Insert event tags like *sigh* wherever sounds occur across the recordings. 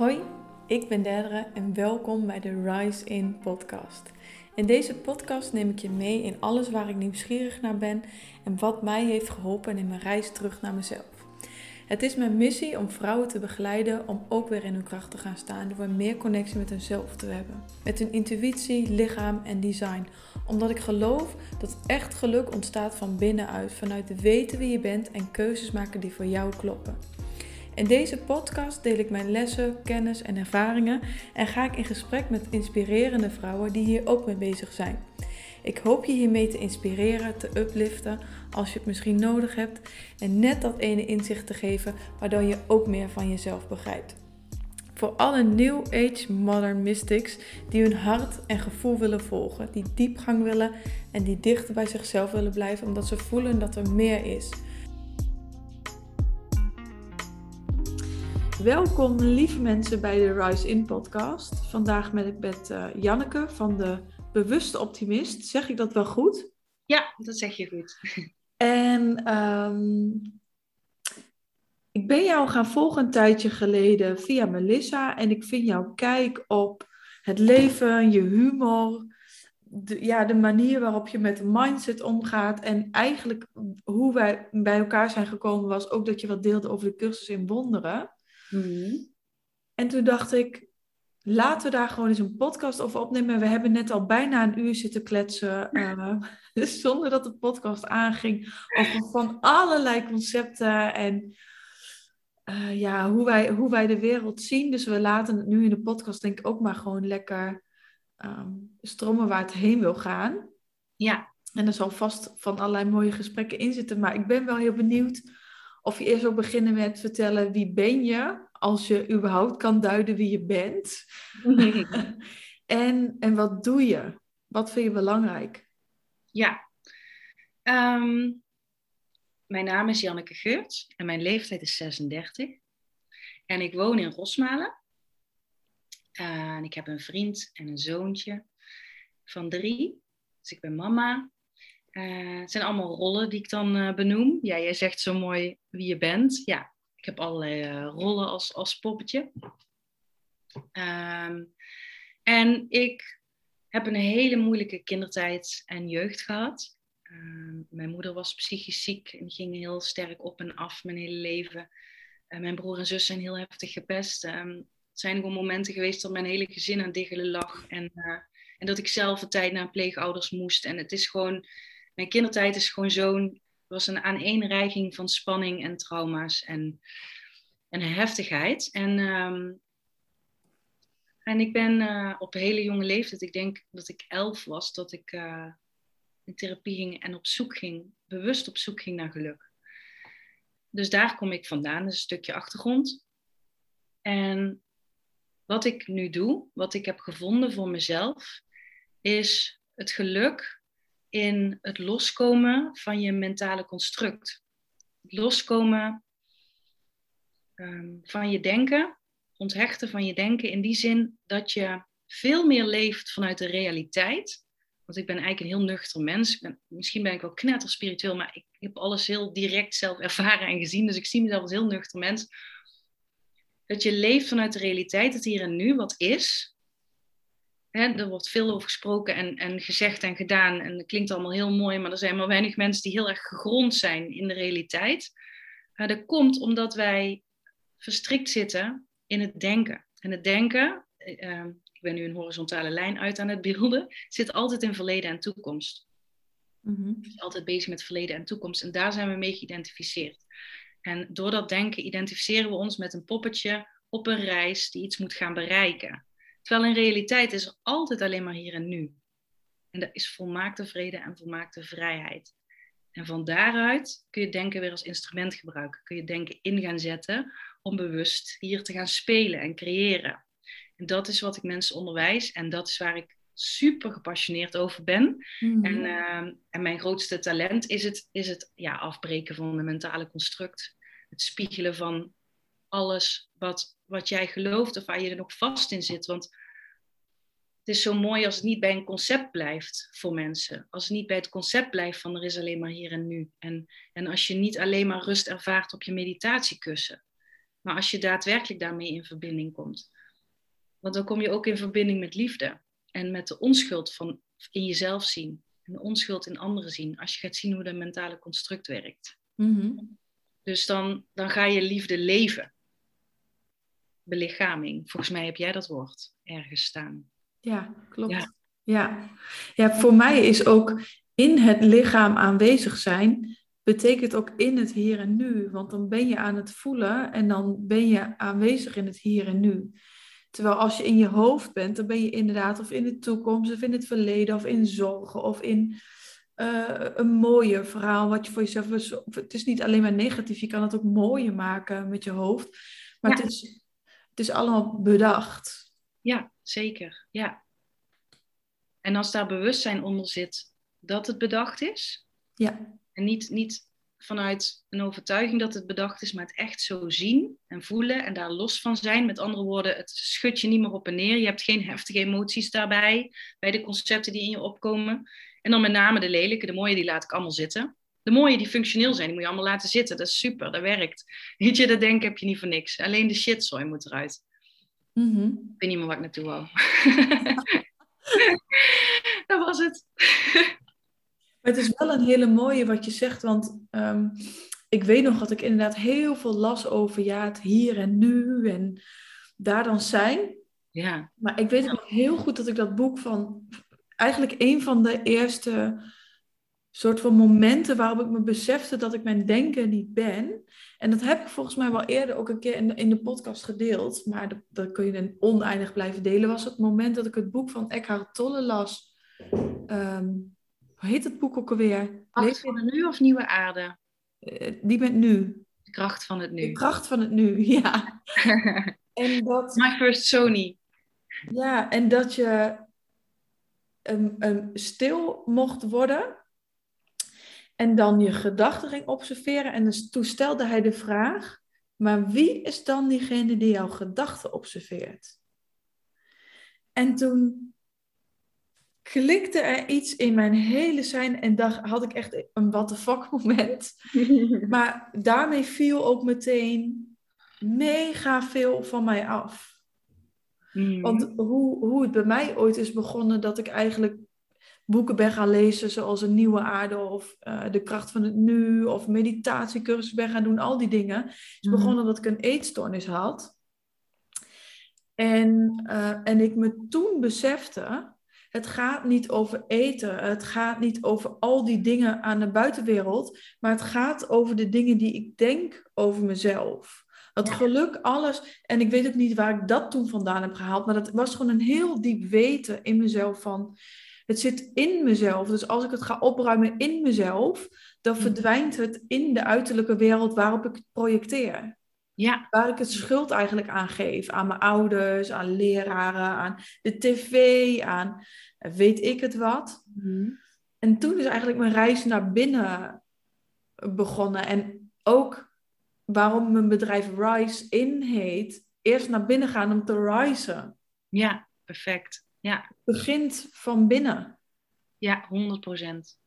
Hoi, ik ben Derdere en welkom bij de Rise In podcast. In deze podcast neem ik je mee in alles waar ik nieuwsgierig naar ben en wat mij heeft geholpen in mijn reis terug naar mezelf. Het is mijn missie om vrouwen te begeleiden om ook weer in hun kracht te gaan staan door meer connectie met hunzelf te hebben. Met hun intuïtie, lichaam en design. Omdat ik geloof dat echt geluk ontstaat van binnenuit, vanuit weten wie je bent en keuzes maken die voor jou kloppen. In deze podcast deel ik mijn lessen, kennis en ervaringen en ga ik in gesprek met inspirerende vrouwen die hier ook mee bezig zijn. Ik hoop je hiermee te inspireren, te upliften als je het misschien nodig hebt en net dat ene inzicht te geven waardoor je ook meer van jezelf begrijpt. Voor alle New Age Modern Mystics die hun hart en gevoel willen volgen, die diepgang willen en die dichter bij zichzelf willen blijven omdat ze voelen dat er meer is. Welkom lieve mensen bij de Rise In podcast. Vandaag ben ik met uh, Janneke van de Bewuste Optimist. Zeg ik dat wel goed? Ja, dat zeg je goed. *laughs* En um, ik ben jou gaan volgen een tijdje geleden via Melissa. En ik vind jouw kijk op het leven, je humor, de, ja, de manier waarop je met de mindset omgaat. En eigenlijk hoe wij bij elkaar zijn gekomen was ook dat je wat deelde over de cursus in wonderen. Mhm. En toen dacht ik, laten we daar gewoon eens een podcast over opnemen. We hebben net al bijna een uur zitten kletsen, uh, *laughs* zonder dat de podcast aanging, over van allerlei concepten en uh, ja, hoe, wij, hoe wij de wereld zien. Dus we laten het nu in de podcast denk ik ook maar gewoon lekker um, stromen waar het heen wil gaan. Ja. En er zal vast van allerlei mooie gesprekken in zitten, maar ik ben wel heel benieuwd of je eerst wil beginnen met vertellen wie ben je, als je überhaupt kan duiden wie je bent. *laughs* en, en wat doe je? Wat vind je belangrijk? Ja, ehm, mijn naam is Janneke Geurts en mijn leeftijd is 36. En ik woon in Rosmalen. en ik heb een vriend en een zoontje van drie. Dus ik ben mama. Uh, het zijn allemaal rollen die ik dan uh, benoem. Ja, jij zegt zo mooi wie je bent. Ja, ik heb allerlei uh, rollen als, als poppetje. Um, en ik heb een hele moeilijke kindertijd en jeugd gehad. Uh, mijn moeder was psychisch ziek en ging heel sterk op en af mijn hele leven. Mijn broer en zus zijn heel heftig gepest. Um, het zijn gewoon momenten geweest dat mijn hele gezin aan diggelen lag. En, en dat ik zelf een tijd naar pleegouders moest. En het is gewoon mijn kindertijd is gewoon zo'n, was een aaneenreiging van spanning en trauma's en, en heftigheid. En, um, en ik ben uh, op hele jonge leeftijd, ik denk dat ik elf was, dat ik uh, in therapie ging en op zoek ging, bewust op zoek ging naar geluk. Dus daar kom ik vandaan, dus een stukje achtergrond. En wat ik nu doe, wat ik heb gevonden voor mezelf, is het geluk in het loskomen van je mentale construct. Het loskomen um, van je denken, onthechten van je denken in die zin dat je veel meer leeft vanuit de realiteit. Want ik ben eigenlijk een heel nuchter mens. Ben, misschien ben ik wel knetter spiritueel, maar ik heb alles heel direct zelf ervaren en gezien. Dus ik zie mezelf als heel nuchter mens. Dat je leeft vanuit de realiteit, het hier en nu, wat is. Er wordt veel over gesproken en, en gezegd en gedaan. En het klinkt allemaal heel mooi, maar er zijn maar weinig mensen die heel erg gegrond zijn in de realiteit. Uh, dat komt omdat wij verstrikt zitten in het denken. En het denken, uh, ik ben nu een horizontale lijn uit aan het beelden, zit altijd in verleden en toekomst. Mm-hmm. is altijd bezig met verleden en toekomst. En daar zijn we mee geïdentificeerd. En door dat denken identificeren we ons met een poppetje op een reis die iets moet gaan bereiken. Terwijl in realiteit is er altijd alleen maar hier en nu. En dat is volmaakte vrede en volmaakte vrijheid. En van daaruit kun je denken weer als instrument gebruiken. Kun je denken in gaan zetten om bewust hier te gaan spelen en creëren. En dat is wat ik mensen onderwijs en dat is waar ik super gepassioneerd over ben. Mhm. En, uh, en mijn grootste talent is het, is het ja, afbreken van de mentale construct. Het spiegelen van alles wat, wat jij gelooft of waar je er nog vast in zit. Want het is zo mooi als het niet bij een concept blijft voor mensen. Als het niet bij het concept blijft van er is alleen maar hier en nu. En, en als je niet alleen maar rust ervaart op je meditatiekussen. Maar als je daadwerkelijk daarmee in verbinding komt, want dan kom je ook in verbinding met liefde en met de onschuld van in jezelf zien en de onschuld in anderen zien. Als je gaat zien hoe dat mentale construct werkt. Mhm. Dus dan, dan ga je liefde leven. Belichaming. Volgens mij heb jij dat woord ergens staan. Ja, klopt. Ja. Ja. Ja. voor mij is ook in het lichaam aanwezig zijn, betekent ook in het hier en nu. Want dan ben je aan het voelen en dan ben je aanwezig in het hier en nu. Terwijl als je in je hoofd bent, dan ben je inderdaad of in de toekomst, of in het verleden, of in zorgen, of in eh, een mooier verhaal wat je voor jezelf. Het is niet alleen maar negatief, je kan het ook mooier maken met je hoofd. Maar Ja. het, is, het is allemaal bedacht. Ja, zeker. Ja. En als daar bewustzijn onder zit dat het bedacht is, Ja, en niet, niet vanuit een overtuiging dat het bedacht is, maar het echt zo zien en voelen en daar los van zijn. Met andere woorden, het schudt je niet meer op en neer. Je hebt geen heftige emoties daarbij, bij de concepten die in je opkomen. En dan met name de lelijke, de mooie, die laat ik allemaal zitten. De mooie die functioneel zijn, die moet je allemaal laten zitten. Dat is super, dat werkt. Weet je, dat denken heb je niet voor niks. Alleen de shitzooi moet eruit. Mhm. Ik weet niet meer waar ik naartoe wou. *laughs* dat was het. Maar het is wel een hele mooie wat je zegt, want ehm, ik weet nog dat ik inderdaad heel veel las over ja, het hier en nu en daar dan zijn. Ja, Maar ik weet nog heel goed dat ik dat boek van eigenlijk een van de eerste soort van momenten waarop ik me besefte dat ik mijn denken niet ben. En dat heb ik volgens mij wel eerder ook een keer in de, in de podcast gedeeld, maar dat, dat kun je dan oneindig blijven delen. Was het moment dat ik het boek van Eckhart Tolle las. Ehm, hoe heet het boek ook alweer? Kracht van het nu of nieuwe aarde? Eh, die bent nu. De kracht van het De nu. kracht van het nu, *laughs* ja. *laughs* En dat, My first Sony. ja, en dat je ehm, ehm, stil mocht worden. En dan je gedachten ging observeren. En dus toen stelde hij de vraag: maar wie is dan diegene die jouw gedachten observeert? En toen klikte er iets in mijn hele zijn en dacht, had ik echt een what the fuck moment. *laughs* Maar daarmee viel ook meteen mega veel van mij af. Mhm. Want hoe, hoe het bij mij ooit is begonnen, dat ik eigenlijk boeken ben gaan lezen, zoals Een Nieuwe Aarde of eh, De Kracht van het Nu, of meditatiecursus ben gaan doen, al die dingen, is Mhm. begonnen dat ik een eetstoornis had. En, eh, en ik me toen besefte, het gaat niet over eten, het gaat niet over al die dingen aan de buitenwereld, maar het gaat over de dingen die ik denk over mezelf. Ja. geluk, alles. En ik weet ook niet waar ik dat toen vandaan heb gehaald, maar dat was gewoon een heel diep weten in mezelf van, het zit in mezelf. Dus als ik het ga opruimen in mezelf, dan Mhm. verdwijnt het in de uiterlijke wereld waarop ik het projecteer Ja, waar ik het schuld eigenlijk aan geef. Aan mijn ouders, aan leraren, aan de tv, aan weet ik het wat. En toen is eigenlijk mijn reis naar binnen begonnen. En ook waarom mijn bedrijf Rise In heet. Eerst naar binnen gaan om te risen. ja, perfect. Ja, Het begint van binnen. ja 100%.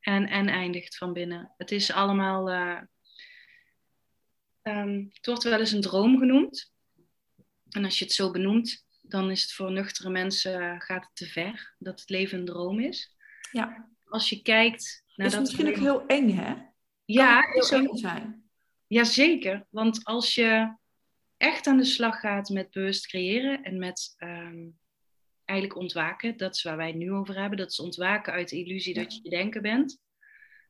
En, en eindigt van binnen. Het is allemaal. eh, ehm, het wordt wel eens een droom genoemd. En als je het zo benoemt, dan is het voor nuchtere mensen eh, gaat het te ver dat het leven een droom is. Ja, Als je kijkt naar is dat. misschien ook heel eng, hè? Kan ja, is ook- eng zijn. Jazeker, want als je echt aan de slag gaat met bewust creëren en met ehm, eigenlijk ontwaken, dat is waar wij het nu over hebben, dat is ontwaken uit de illusie dat je je denken bent.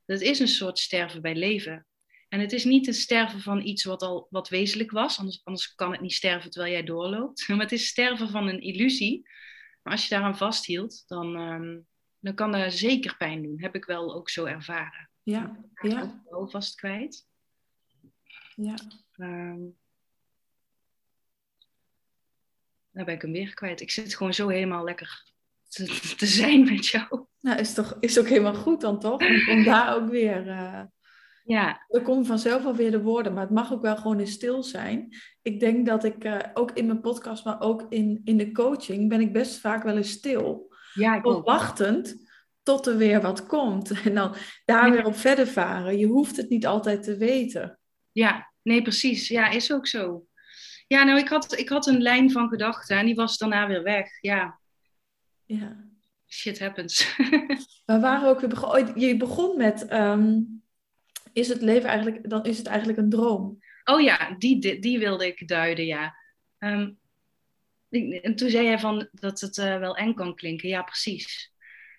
Dat is een soort sterven bij leven. En het is niet het sterven van iets wat al wat wezenlijk was, anders, anders kan het niet sterven terwijl jij doorloopt. *laughs* Maar het is sterven van een illusie. Maar als je daaraan vasthield, dan, ehm, dan kan dat zeker pijn doen. Heb ik wel ook zo ervaren. Ja, Ik ja, ook wel vast kwijt. ja. Ehm nou ben ik hem weer kwijt. Ik zit gewoon zo helemaal lekker te, *laughs* te zijn met jou. Nou, is, toch, is ook helemaal goed dan, toch? Om, *laughs* daar ook weer... eh, Ja, Er komen vanzelf wel weer de woorden, maar het mag ook wel gewoon in stil zijn. Ik denk dat ik eh, ook in mijn podcast, maar ook in, in de coaching, ben ik best vaak wel eens stil. ja ik wachtend tot er weer wat komt. *laughs* En dan daar Ja. weer op verder varen. Je hoeft het niet altijd te weten. Ja, Nee, precies. Ja, is ook zo. Ja, nou, ik had, ik had een lijn van gedachten en die was daarna weer weg. Ja. Ja. Shit happens. *laughs* We waren ook weer begonnen. Je begon met: ehm, is het leven eigenlijk, dan is het eigenlijk een droom? Oh ja, die, die, wilde ik duiden, ja. Ehm, en toen zei jij van dat het uh, wel eng kan klinken. Ja, precies.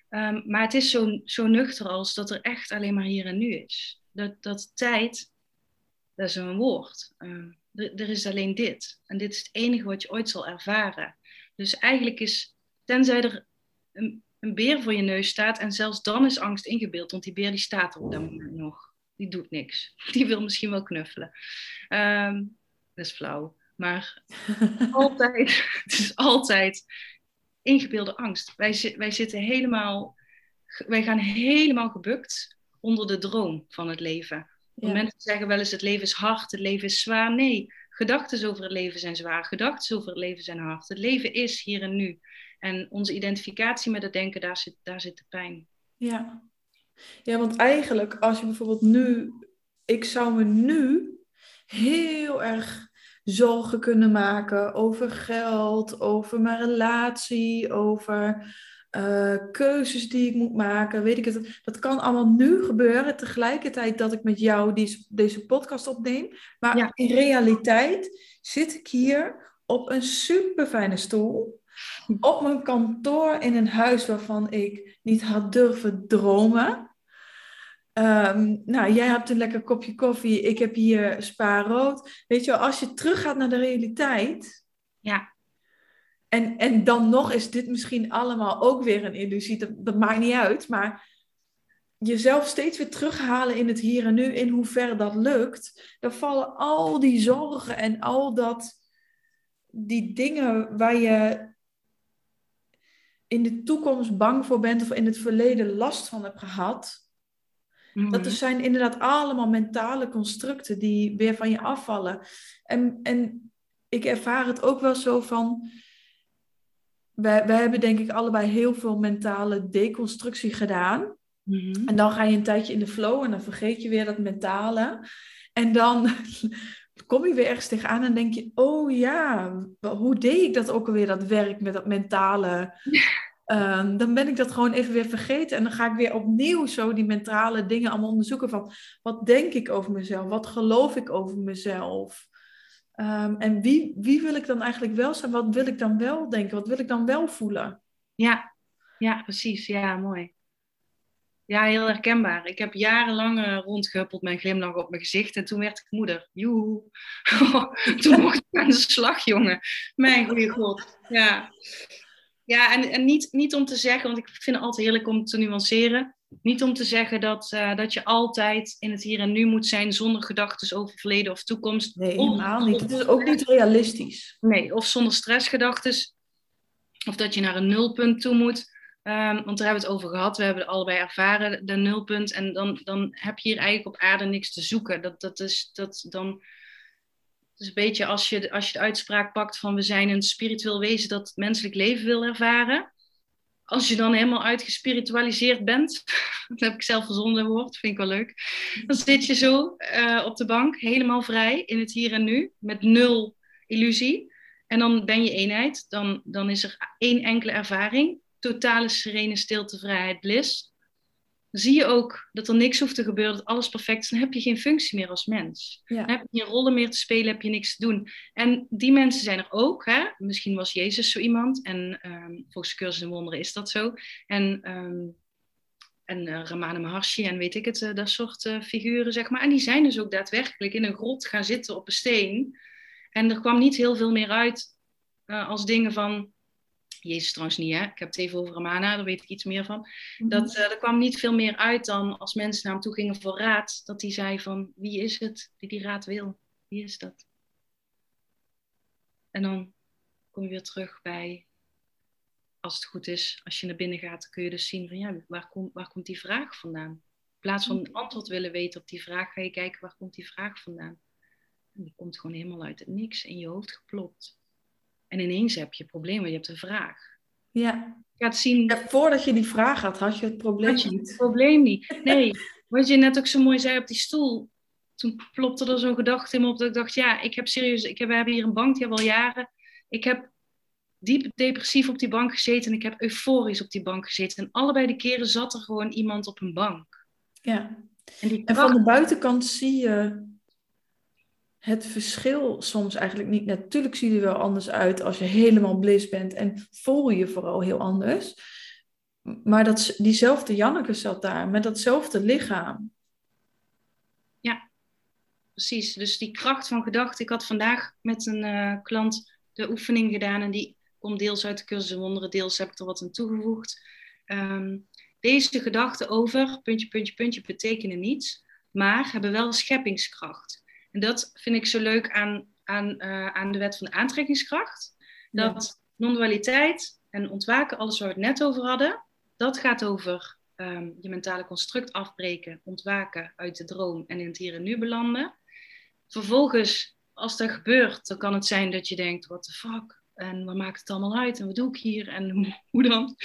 Um, maar het is zo, zo nuchter als dat er echt alleen maar hier en nu is. Dat, dat tijd, dat is een woord. Er, er, is alleen dit. En dit is het enige wat je ooit zal ervaren. Dus eigenlijk is, tenzij er een, een beer voor je neus staat, en zelfs dan is angst ingebeeld, want die beer die staat er op dat moment nog. Die doet niks. *laughs* Die wil misschien wel knuffelen. Um, dat is flauw. Maar *laughs* altijd, het is altijd ingebeelde angst. Wij, wij zitten helemaal, wij gaan helemaal gebukt onder de droom van het leven. Ja. Mensen zeggen wel eens het leven is hard, het leven is zwaar. Nee, gedachten over het leven zijn zwaar, gedachten over het leven zijn hard. Het leven is hier en nu. En onze identificatie met het denken, daar zit, daar zit de pijn. Ja. ja, want eigenlijk als je bijvoorbeeld nu, ik zou me nu heel erg zorgen kunnen maken over geld, over mijn relatie, over uh, keuzes die ik moet maken. Weet ik het. Dat kan allemaal nu gebeuren, tegelijkertijd dat ik met jou die, deze podcast opneem. Maar in realiteit zit ik hier op een super fijne stoel. Op mijn kantoor in een huis waarvan ik niet had durven dromen. Um, nou, jij hebt een lekker kopje koffie, ik heb hier spa rood. Weet je wel, als je teruggaat naar de realiteit. Ja. En, en dan nog is dit misschien allemaal ook weer een illusie, dat, dat maakt niet uit. Maar jezelf steeds weer terughalen in het hier en nu, in hoeverre dat lukt, dan vallen al die zorgen en al dat, die dingen waar je in de toekomst bang voor bent of in het verleden last van hebt gehad, dat er mhm. zijn inderdaad allemaal mentale constructen die weer van je afvallen. En, en ik ervaar het ook wel zo van. Wij, wij hebben denk ik allebei heel veel mentale deconstructie gedaan. Mhm. En dan ga je een tijdje in de flow en dan vergeet je weer dat mentale. En dan *laughs* kom je weer ergens tegenaan en denk je: oh ja, hoe deed ik dat ook alweer, dat werk met dat mentale? *laughs* Ehm, dan ben ik dat gewoon even weer vergeten. En dan ga ik weer opnieuw zo die mentale dingen allemaal onderzoeken van wat denk ik over mezelf? Wat geloof ik over mezelf? Ehm, en wie, wie wil ik dan eigenlijk wel zijn? Wat wil ik dan wel denken? Wat wil ik dan wel voelen? Ja, ja precies. Ja, mooi. Ja, heel herkenbaar. Ik heb jarenlang uh, rondgehuppeld een glimlach op mijn gezicht. En toen werd ik moeder. Joehoe. *laughs* toen mocht ik aan de slag, jongen. Mijn goede god. Ja. Ja, en, en niet, niet om te zeggen, want ik vind het altijd heerlijk om te nuanceren. Niet om te zeggen dat, uh, dat je altijd in het hier en nu moet zijn zonder gedachten over verleden of toekomst. Nee, helemaal niet. Het is ook niet realistisch. Nee, of zonder stressgedachten. Of dat je naar een nulpunt toe moet. Um, want daar hebben we het over gehad. We hebben het allebei ervaren, de nulpunt. En dan, dan heb je hier eigenlijk op aarde niks te zoeken. Dat, dat is, dat, dan, dus een beetje als je, als je de uitspraak pakt van we zijn een spiritueel wezen dat menselijk leven wil ervaren. Als je dan helemaal uitgespiritualiseerd bent, *laughs* dat heb ik zelf verzonnen woord, vind ik wel leuk. Dan zit je zo uh, op de bank, helemaal vrij in het hier en nu, met nul illusie. En dan ben je eenheid, dan, dan is er één enkele ervaring, totale serene stilte, vrijheid, bliss zie je ook dat er niks hoeft te gebeuren, dat alles perfect is. Dan heb je geen functie meer als mens. Ja. Dan heb je geen rollen meer te spelen, heb je niks te doen. En die mensen zijn er ook. Hè? Misschien was Jezus zo iemand. En um, volgens Cursus en Wonderen is dat zo. En, um, en uh, Ramana Maharshi en weet ik het, uh, dat soort uh, figuren, zeg maar. En die zijn dus ook daadwerkelijk in een grot gaan zitten op een steen. En er kwam niet heel veel meer uit als dingen van Jezus trouwens niet, hè? ik heb het even over Ramana, daar weet ik iets meer van. Mhm. Dat, uh, er kwam niet veel meer uit dan als mensen naar hem toe gingen voor raad, dat hij zei van wie is het die die raad wil? Wie is dat? En dan kom je weer terug bij, als het goed is, als je naar binnen gaat, kun je dus zien van ja, waar, kom, waar komt die vraag vandaan? In plaats van een antwoord willen weten op die vraag, ga je kijken waar komt die vraag vandaan? En die komt gewoon helemaal uit het niks in je hoofd geplopt. En ineens heb je problemen, je hebt een vraag. Ja. Je gaat zien... Ja, voordat je die vraag had, had je het probleem je niet. Het probleem niet. Nee, wat je net ook zo mooi zei op die stoel. toen plopte er zo'n gedachte in me op dat ik dacht, ja, ik heb serieus, ik heb, we hebben hier een bank, die hebben al jaren. Ik heb diep depressief op die bank gezeten en ik heb euforisch op die bank gezeten. En allebei de keren zat er gewoon iemand op een bank. Ja. En, die en van de buitenkant zie je het verschil soms eigenlijk niet. Natuurlijk zie je er wel anders uit als je helemaal bliss bent en voel je vooral heel anders. Maar dat, diezelfde Janneke zat daar met datzelfde lichaam. Ja, precies. Dus die kracht van gedachte. Ik had vandaag met een uh, klant de oefening gedaan en die komt deels uit de cursus wonderen, deels heb ik er wat aan toegevoegd. Um, deze gedachten over puntje, puntje, puntje betekenen niets, maar hebben wel scheppingskracht. En dat vind ik zo leuk aan, aan, uh, aan de wet van de aantrekkingskracht. Dat ja. non-dualiteit en ontwaken, alles waar we het net over hadden, dat gaat over um, je mentale construct afbreken, ontwaken uit de droom en in het hier en nu belanden. Vervolgens, als dat gebeurt, dan kan het zijn dat je denkt, what the fuck, en wat maakt het allemaal uit? En wat doe ik hier? En *laughs* hoe dan?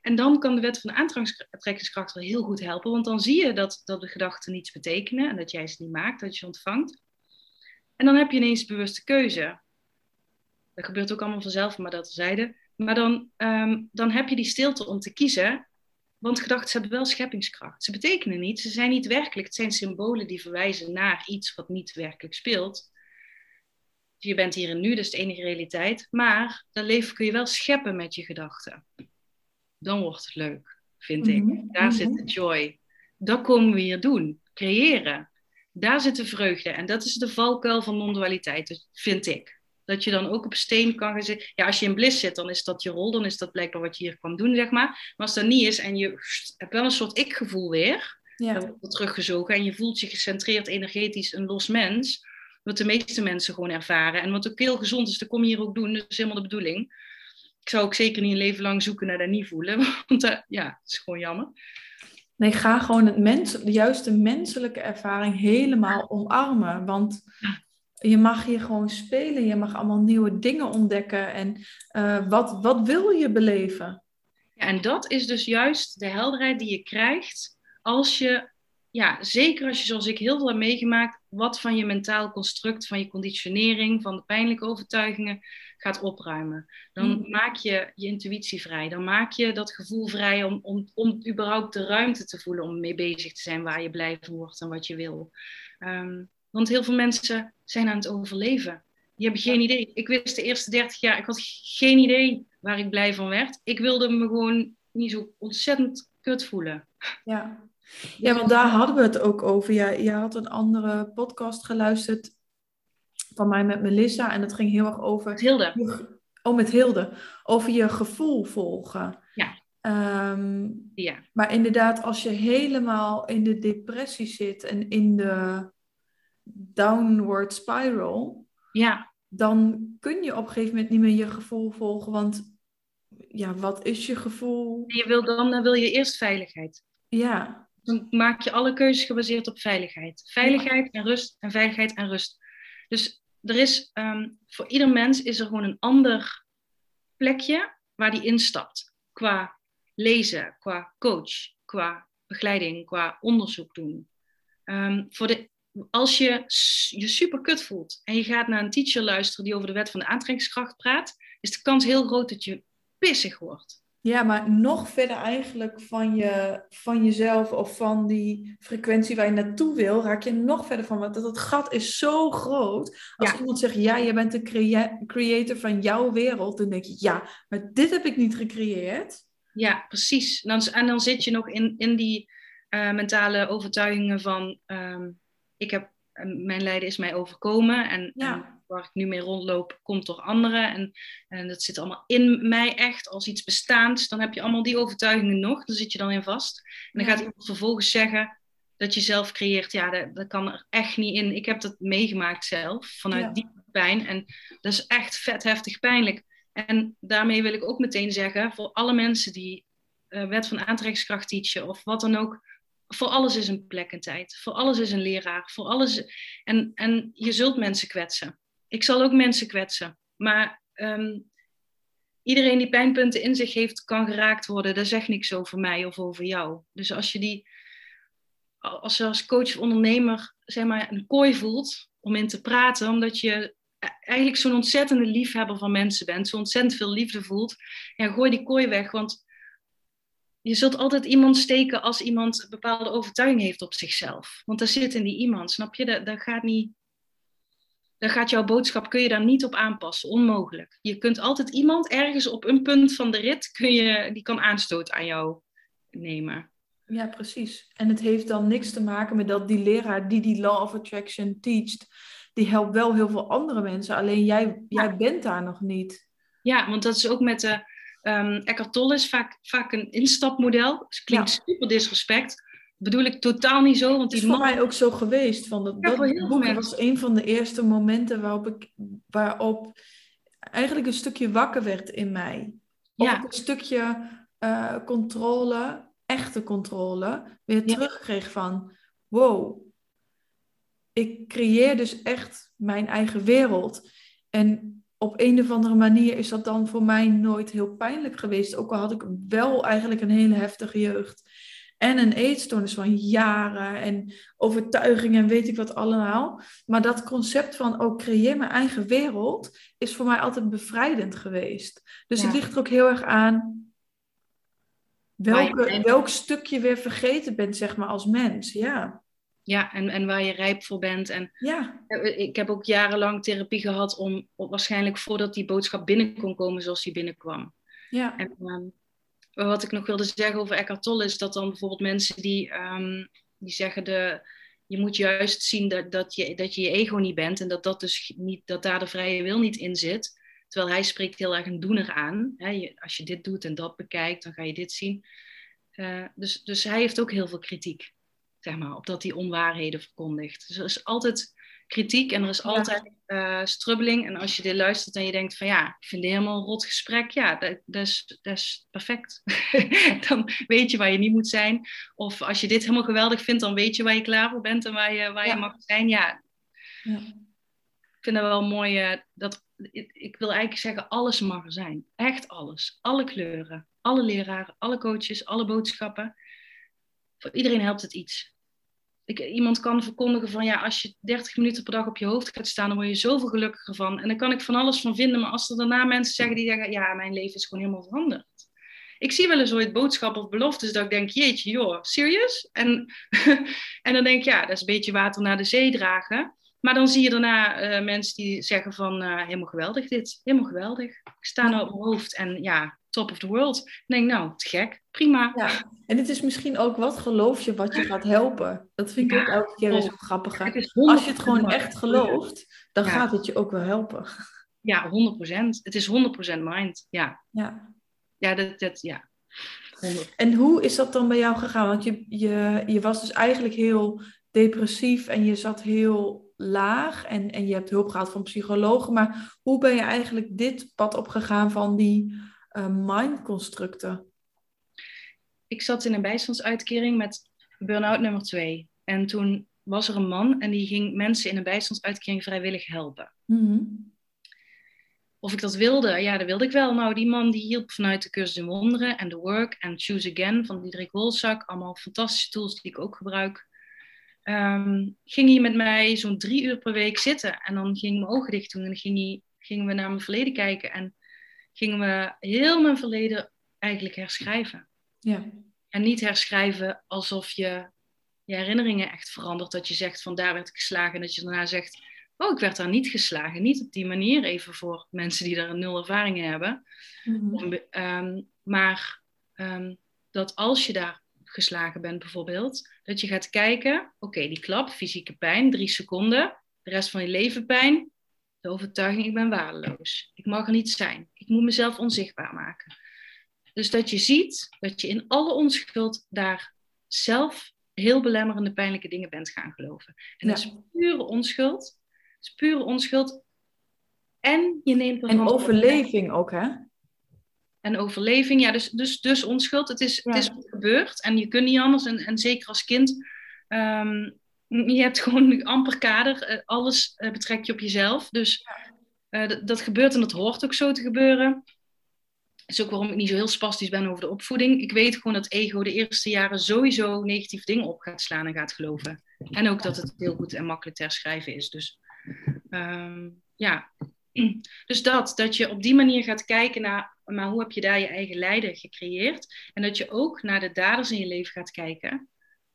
En dan kan de wet van de aantrekkingskracht wel heel goed helpen. Want dan zie je dat, dat de gedachten niets betekenen. En dat jij ze niet maakt, dat je ze ontvangt. En dan heb je ineens bewuste keuze. Dat gebeurt ook allemaal vanzelf, maar dat terzijde. Maar dan, um, dan heb je die stilte om te kiezen. Want gedachten hebben wel scheppingskracht. Ze betekenen niet, ze zijn niet werkelijk. Het zijn symbolen die verwijzen naar iets wat niet werkelijk speelt je bent hier en nu, dat is de enige realiteit. Maar dat leven kun je wel scheppen met je gedachten. Dan wordt het leuk, vind ik. Mhm. Daar zit de joy. Dat komen we hier doen. Creëren. Daar zit de vreugde. En dat is de valkuil van non-dualiteit, vind ik. Dat je dan ook op steen kan gaan zitten. Ja, als je in bliss zit, dan is dat je rol. Dan is dat blijkbaar wat je hier kwam doen, zeg maar. Maar als dat niet is en je hebt wel een soort ik-gevoel weer. Ja. Dan wordt teruggezogen en je voelt je gecentreerd energetisch een los mens wat de meeste mensen gewoon ervaren. En wat ook heel gezond is, dat kom je hier ook doen. Dat is helemaal de bedoeling. Ik zou ook zeker niet een leven lang zoeken naar dat niet voelen. *laughs* Want uh, ja, het is gewoon jammer. Nee, ga gewoon het de juiste menselijke ervaring helemaal omarmen. Want je mag hier gewoon spelen. Je mag allemaal nieuwe dingen ontdekken. En uh, wat, wat wil je beleven? Ja, en dat is dus juist de helderheid die je krijgt als je ja, zeker als je zoals ik heel veel hebt meegemaakt, wat van je mentaal construct, van je conditionering, van de pijnlijke overtuigingen gaat opruimen. Dan mm. maak je je intuïtie vrij. Dan maak je dat gevoel vrij om, om, om überhaupt de ruimte te voelen om mee bezig te zijn waar je blij van wordt en wat je wil. Um, want heel veel mensen zijn aan het overleven. Die hebben geen idee. Ik wist de eerste 30 jaar, ik had geen idee waar ik blij van werd. Ik wilde me gewoon niet zo ontzettend kut voelen. Ja, *laughs* ja, want daar hadden we het ook over. Ja, je had een andere podcast geluisterd van mij met Melissa. En dat ging heel erg over... Met Hilde. Oh, met Hilde. Over je gevoel volgen. Ja. Um, ja. Maar inderdaad, als je helemaal in de depressie zit en in de downward spiral... Ja. Dan kun je op een gegeven moment niet meer je gevoel volgen. Want ja, wat is je gevoel? Je wil dan, dan wil je eerst veiligheid. Ja dan maak je alle keuzes gebaseerd op veiligheid. Veiligheid en rust en veiligheid en rust. Dus er is, um, voor ieder mens is er gewoon een ander plekje waar die instapt. Qua lezen, qua coach, qua begeleiding, qua onderzoek doen. Um, voor de, als je je super kut voelt en je gaat naar een teacher luisteren die over de wet van de aantrekkingskracht praat, is de kans heel groot dat je pissig wordt. Ja, maar nog verder eigenlijk van, je, van jezelf of van die frequentie waar je naartoe wil, raak je nog verder van. Want dat gat is zo groot. Als iemand zegt, ja, je bent de crea creator van jouw wereld, dan denk je, ja, maar dit heb ik niet gecreëerd. Ja, precies. En dan, en dan zit je nog in, in die uh, mentale overtuigingen van, um, ik heb, uh, mijn lijden is mij overkomen en, ja. en waar ik nu mee rondloop, komt door anderen. En, en dat zit allemaal in mij echt als iets bestaans. Dan heb je allemaal die overtuigingen nog. Daar zit je dan in vast. En dan gaat iemand vervolgens zeggen dat je zelf creëert. Ja, dat, dat kan er echt niet in. Ik heb dat meegemaakt zelf, vanuit die pijn. En dat is echt vet heftig pijnlijk. En daarmee wil ik ook meteen zeggen, voor alle mensen die uh, wet van aantrekkingskracht teachen of wat dan ook, voor alles is een plek en tijd. Voor alles is een leraar. Voor alles... En, en je zult mensen kwetsen ik zal ook mensen kwetsen. Maar um, iedereen die pijnpunten in zich heeft, kan geraakt worden. Dat zegt niks over mij of over jou. Dus als je die als je als coach of ondernemer zeg maar, een kooi voelt om in te praten, omdat je eigenlijk zo'n ontzettende liefhebber van mensen bent, zo ontzettend veel liefde voelt, ja, gooi die kooi weg. Want je zult altijd iemand steken als iemand een bepaalde overtuiging heeft op zichzelf. Want daar zit in die iemand, snap je? Dat gaat niet. Dan gaat jouw boodschap, kun je daar niet op aanpassen. Onmogelijk. Je kunt altijd iemand ergens op een punt van de rit, kun je, die kan aanstoot aan jou nemen. Ja, precies. En het heeft dan niks te maken met dat die leraar die die Law of Attraction teacht, die helpt wel heel veel andere mensen. Alleen jij, jij bent daar nog niet. Ja, want dat is ook met de um, Eckhart Tolle is vaak, vaak een instapmodel. Dus klinkt super disrespect. Bedoel ik totaal niet zo. Want die is voor mij ook zo geweest. Van dat, dat boek was een van de eerste momenten waarop ik waarop eigenlijk een stukje wakker werd in mij. Of ja. een stukje uh, controle, echte controle, weer ja. terugkreeg van wow, ik creëer dus echt mijn eigen wereld. En op een of andere manier is dat dan voor mij nooit heel pijnlijk geweest. Ook al had ik wel eigenlijk een hele heftige jeugd. En een eetstoornis van jaren en overtuigingen en weet ik wat allemaal. Maar dat concept van ook oh, creëer mijn eigen wereld is voor mij altijd bevrijdend geweest. Dus het ligt er ook heel erg aan welke, welk stukje weer vergeten bent, zeg maar, als mens. Ja. Ja, en, en waar je rijp voor bent. En ja. ik heb ook jarenlang therapie gehad om, waarschijnlijk voordat die boodschap binnen kon komen zoals die binnenkwam. Ja. En um, wat ik nog wilde zeggen over Eckhart Tolle is dat dan bijvoorbeeld mensen die, um, die zeggen de, je moet juist zien dat, dat, je, dat je je ego niet bent en dat, dat, dus niet, dat daar de vrije wil niet in zit. Terwijl hij spreekt heel erg een doener aan. Als je dit doet en dat bekijkt, dan ga je dit zien. Uh, dus, dus hij heeft ook heel veel kritiek zeg maar, op dat hij onwaarheden verkondigt. Dus er is altijd kritiek en er is altijd uh, strubbeling. En als je dit luistert en je denkt van ja, ik vind dit helemaal een rot gesprek, ja, dat, dat, is, dat is perfect. *laughs* dan weet je waar je niet moet zijn. Of als je dit helemaal geweldig vindt, dan weet je waar je klaar voor bent en waar je, waar je mag zijn. Ja. ja. Ik vind het wel mooi uh, dat ik, ik wil eigenlijk zeggen, alles mag er zijn. Echt alles. Alle kleuren, alle leraren, alle coaches, alle boodschappen. Voor iedereen helpt het iets ik, iemand kan verkondigen van ja, als je 30 minuten per dag op je hoofd gaat staan, dan word je zoveel gelukkiger van. En daar kan ik van alles van vinden. Maar als er daarna mensen zeggen die zeggen, ja, mijn leven is gewoon helemaal veranderd. Ik zie wel eens ooit boodschappen of beloftes dat ik denk, jeetje, joh, serieus? En, *laughs* en dan denk ik, ja, dat is een beetje water naar de zee dragen. Maar dan zie je daarna uh, mensen die zeggen van, uh, helemaal geweldig dit, helemaal geweldig. Ik sta nou op mijn hoofd en ja, top of the world. Dan denk ik, nou, te gek, prima. Ja. En het is misschien ook wat geloof je wat je gaat helpen. Dat vind ik ook elke keer weer zo grappig. Als je het gewoon echt gelooft, dan gaat het je ook wel helpen. Ja, 100%. Het is 100% mind. Ja. Ja. Ja, dat, dat ja. 100. En hoe is dat dan bij jou gegaan? Want je, je, je was dus eigenlijk heel depressief en je zat heel laag en, en je hebt hulp gehad van psychologen. Maar hoe ben je eigenlijk dit pad opgegaan van die mindconstructen? ik zat in een bijstandsuitkering met burn-out nummer 2. En toen was er een man en die ging mensen in een bijstandsuitkering vrijwillig helpen. Mhm. Of ik dat wilde? Ja, dat wilde ik wel. Nou, die man die hielp vanuit de cursus in wonderen en The Work en Choose Again van Diederik Wolzak. Allemaal fantastische tools die ik ook gebruik. Um, ging hij met mij zo'n drie uur per week zitten. En dan ging mijn ogen dicht doen en dan ging hij, gingen we naar mijn verleden kijken. En gingen we heel mijn verleden eigenlijk herschrijven. Ja. En niet herschrijven alsof je je herinneringen echt verandert. Dat je zegt van daar werd ik geslagen. En dat je daarna zegt, oh ik werd daar niet geslagen. Niet op die manier even voor mensen die daar nul ervaring in hebben. Mhm. Ehm, maar um, dat als je daar geslagen bent bijvoorbeeld, dat je gaat kijken, oké die klap, fysieke pijn, drie seconden. De rest van je leven pijn. De overtuiging, ik ben waardeloos. Ik mag er niet zijn. Ik moet mezelf onzichtbaar maken. Dus dat je ziet dat je in alle onschuld daar zelf heel belemmerende, pijnlijke dingen bent gaan geloven. En dat is pure onschuld. Dat is pure onschuld. En je neemt En overleving ook, hè? En overleving, ja, dus, dus, dus onschuld. Het is, het is gebeurd en je kunt niet anders. En, en zeker als kind, um, je hebt gewoon amper kader. Eh, alles uh, betrek je op jezelf. Dus uh, dat gebeurt en dat hoort ook zo te gebeuren. is ook waarom ik niet zo heel spastisch ben over de opvoeding. Ik weet gewoon dat ego de eerste jaren sowieso negatieve dingen op gaat slaan en gaat geloven. En ook dat het heel goed en makkelijk te herschrijven is. Dus ehm, ja, dus dat, dat je op die manier gaat kijken naar, maar hoe heb je daar je eigen lijden gecreëerd? En dat je ook naar de daders in je leven gaat kijken,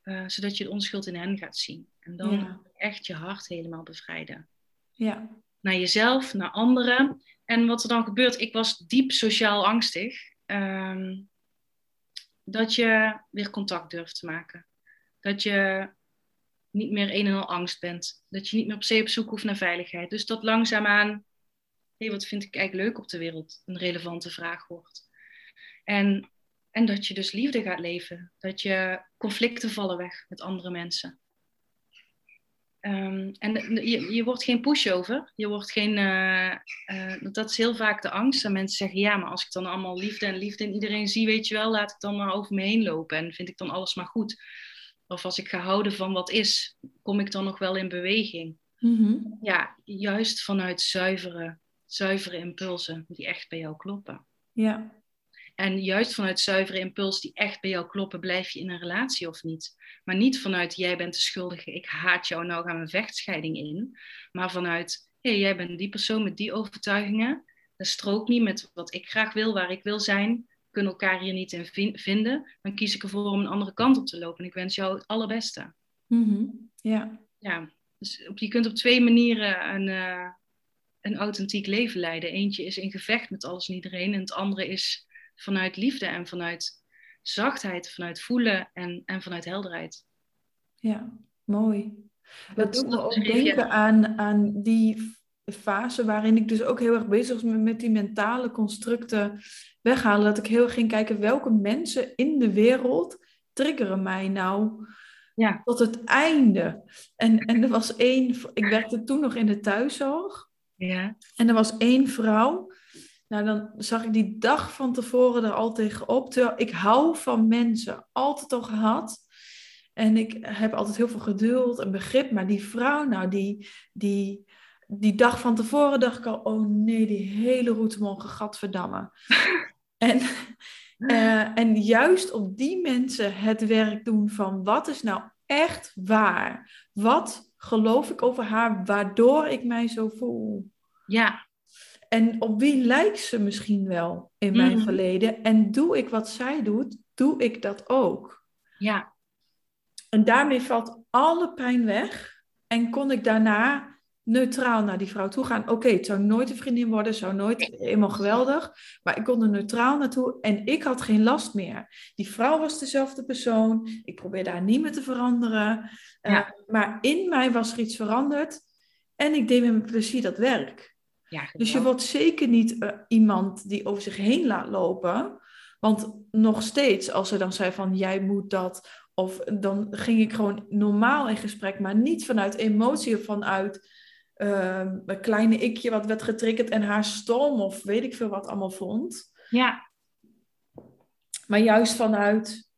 uh, zodat je de onschuld in hen gaat zien. En dan echt je hart helemaal bevrijden. Ja. Naar jezelf, naar anderen. En wat er dan gebeurt, ik was diep sociaal angstig. Ehm, dat je weer contact durft te maken. Dat je niet meer een en al angst bent. Dat je niet meer op zee op zoek hoeft naar veiligheid. Dus dat langzaamaan hey, wat vind ik eigenlijk leuk op de wereld, een relevante vraag wordt. En, en dat je dus liefde gaat leven. Dat je conflicten vallen weg met andere mensen. Um, en je, je wordt geen pushover. Je wordt geen. Uh, uh, dat is heel vaak de angst. En mensen zeggen: ja, maar als ik dan allemaal liefde en liefde in iedereen zie, weet je wel, laat ik dan maar over me heen lopen. En vind ik dan alles maar goed. Of als ik ga houden van wat is, kom ik dan nog wel in beweging. Mm Ja, juist vanuit zuivere zuivere impulsen die echt bij jou kloppen. Ja. En juist vanuit zuivere impulsen die echt bij jou kloppen, blijf je in een relatie of niet. Maar niet vanuit jij bent de schuldige, ik haat jou, nou gaan we vechtscheiding in. Maar vanuit hé, hey, jij bent die persoon met die overtuigingen. Dat strookt niet met wat ik graag wil, waar ik wil zijn. kunnen elkaar hier niet in vinden. Dan kies ik ervoor om een andere kant op te lopen. En ik wens jou het allerbeste. Mm Ja. Ja, dus je kunt op twee manieren een, uh, een authentiek leven leiden. Eentje is in gevecht met alles en iedereen. En het andere is vanuit liefde en vanuit zachtheid, vanuit voelen en, en vanuit helderheid. Ja, mooi. Dat doet me ook denken aan, aan die fase waarin ik dus ook heel erg bezig was met, die mentale constructen weghalen. Dat ik heel erg ging kijken welke mensen in de wereld triggeren mij nou ja. tot het einde. En, en er was één, ik werkte toen nog in de thuiszorg. Ja. En er was één vrouw. Nou, dan zag ik die dag van tevoren er al tegenop. Terwijl ik hou van mensen, altijd al gehad. En ik heb altijd heel veel geduld en begrip. Maar die vrouw, nou, die, die, die dag van tevoren dacht ik al... Oh nee, die hele route mogen gadverdammen. *laughs* en, uh, en juist op die mensen het werk doen van... Wat is nou echt waar? Wat geloof ik over haar, waardoor ik mij zo voel? Ja. En op wie lijkt ze misschien wel in mijn Mhm. verleden? En doe ik wat zij doet, doe ik dat ook. Ja. En daarmee valt alle pijn weg. En kon ik daarna neutraal naar die vrouw toe gaan. Oké, het zou nooit een vriendin worden, zou nooit helemaal geweldig. Maar ik kon er neutraal naartoe en ik had geen last meer. Die vrouw was dezelfde persoon. Ik probeerde haar niet meer te veranderen. Uh, Ja. maar in mij was er iets veranderd. En ik deed met mijn plezier dat werk. Ja Dus je wordt zeker niet eh, iemand die over zich heen laat lopen. Want nog steeds, als ze dan zei van jij moet dat. Of dan ging ik gewoon normaal in gesprek, maar niet vanuit emotie of vanuit ehm, een kleine ikje wat werd getriggerd en haar stom of weet ik veel wat allemaal vond. Ja. Maar juist vanuit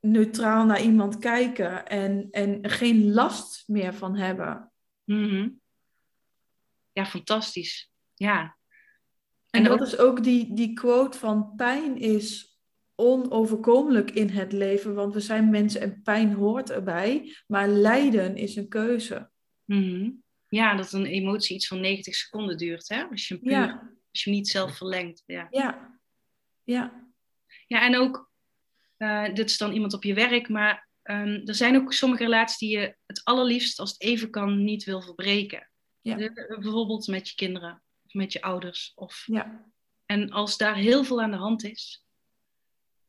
neutraal naar iemand kijken en, en geen last meer van hebben. Mhm. Ja, fantastisch. Ja. En, En dat ook- is ook die, die quote van pijn is onoverkomelijk in het leven, want we zijn mensen en pijn hoort erbij, maar lijden is een keuze. Mhm. Ja, dat een emotie iets van 90 seconden duurt, hè? Als je hem puur, Ja, als je hem niet zelf verlengt. Ja, ja, ja, ja en ook, eh, dit is dan iemand op je werk, maar ehm, er zijn ook sommige relaties die je het allerliefst, als het even kan, niet wil verbreken. Ja. Bijvoorbeeld met je kinderen, of met je ouders. Of, ja, en als daar heel veel aan de hand is,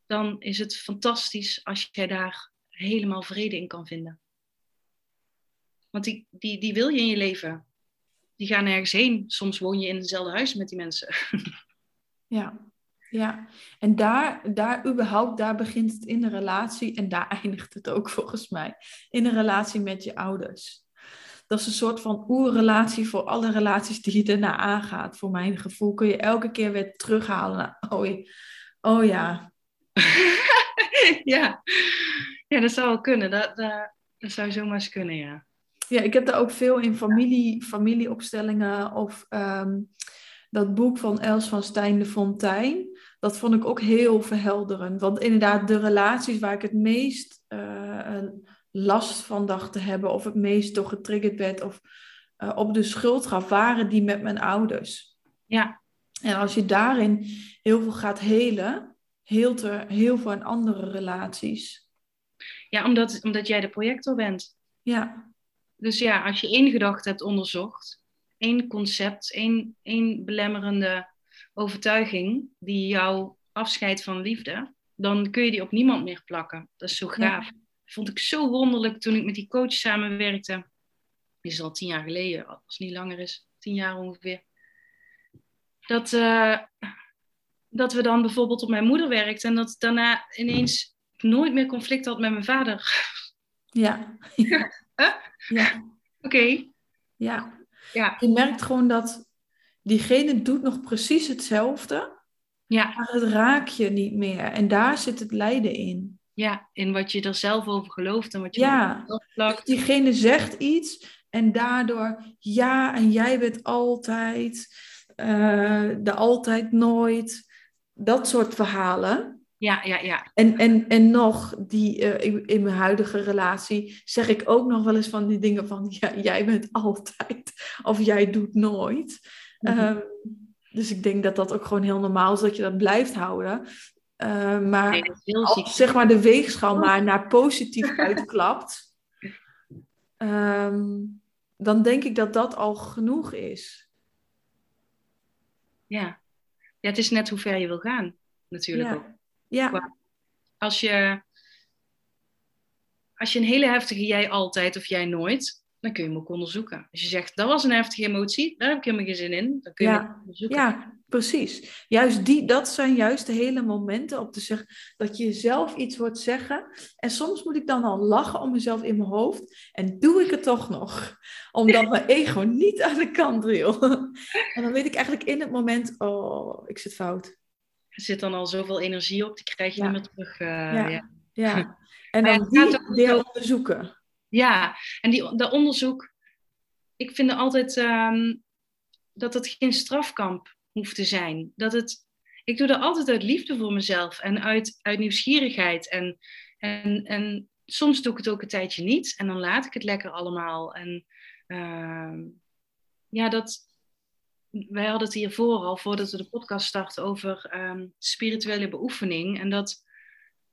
dan is het fantastisch als jij daar helemaal vrede in kan vinden. Want die, die, die wil je in je leven. Die gaan nergens heen. Soms woon je in hetzelfde huis met die mensen. *laughs* ja. Ja, en daar, daar überhaupt, daar begint het in de relatie en daar *laughs* eindigt het ook volgens mij. In de relatie met je ouders. Dat is een soort van oerrelatie voor alle relaties die je daarna aangaat. Voor mijn gevoel kun je elke keer weer terughalen. naar, Oh, ja. oh ja, *laughs* ja. ja, dat zou wel kunnen. Dat, dat, dat zou zomaar eens kunnen, ja. Ja, ik heb daar ook veel in familie, familieopstellingen of ehm, dat boek van Els van Stijn de Fontijn. dat vond ik ook heel verhelderend. Want inderdaad, de relaties waar ik het meest uh, last van dacht te hebben, of het meest door getriggerd werd, of uh, op de schuld gaf, waren die met mijn ouders. Ja. En als je daarin heel veel gaat helen, heelt er heel veel in andere relaties. Ja, omdat, omdat jij de projector bent. Ja. Dus ja, als je één gedachte hebt onderzocht, één concept, één, één belemmerende overtuiging die jou afscheidt van liefde, dan kun je die op niemand meer plakken. Dat is zo gaaf. Ja. Vond ik zo wonderlijk toen ik met die coach samenwerkte. Die is al tien jaar geleden, als het niet langer is, tien jaar ongeveer. Dat, uh, dat we dan bijvoorbeeld op mijn moeder werkten en dat daarna ineens nooit meer conflict had met mijn vader. Ja. *laughs* huh? Ja. Oké. Ja. Ja. Je merkt gewoon dat diegene doet nog precies hetzelfde, Ja. maar het raakt je niet meer. En daar zit het lijden in. Ja, in wat je er zelf over gelooft en wat je Ja. plakt. Diegene zegt iets en daardoor, ja, en jij bent altijd, eh, de altijd nooit, dat soort verhalen. Ja, ja, ja. En, en, en nog, die, eh, in, in mijn huidige relatie zeg ik ook nog wel eens van die dingen van, ja, jij bent altijd, of jij doet nooit. Mhm. Ehm, dus ik denk dat dat ook gewoon heel normaal is dat je dat blijft houden. Eh, maar Nee, als zeg maar de weegschaal maar naar positief *laughs* uitklapt, ehm, dan denk ik dat dat al genoeg is. Ja. ja, het is net hoe ver je wil gaan, natuurlijk ook. Ja, ja, Als je, als je een hele heftige jij altijd of jij nooit, dan kun je hem ook onderzoeken. Als je zegt, dat was een heftige emotie, daar heb ik helemaal geen zin in, dan kun je Ja. hem onderzoeken. ja, precies. Juist die, dat zijn juist de hele momenten om te zeggen dat je jezelf iets hoort zeggen. En soms moet ik dan al lachen om mezelf in mijn hoofd. En doe ik het toch nog. Omdat mijn *laughs* ego niet aan de kant wil. *laughs* En dan weet ik eigenlijk in het moment, oh, ik zit fout. Er zit dan al zoveel energie op, die krijg je Ja. niet meer terug. eh, Ja. ja. Ja. *laughs* En dan het gaat die ook weer zo- onderzoeken. Ja, en die, dat onderzoek, ik vind altijd ehm, dat het geen strafkamp hoeft te zijn. Dat het, ik doe dat altijd uit liefde voor mezelf en uit, uit nieuwsgierigheid. En, en, en soms doe ik het ook een tijdje niet en dan laat ik het lekker allemaal. En ehm, ja, dat, wij hadden het hiervoor al, voordat we de podcast starten, over ehm, spirituele beoefening. En dat,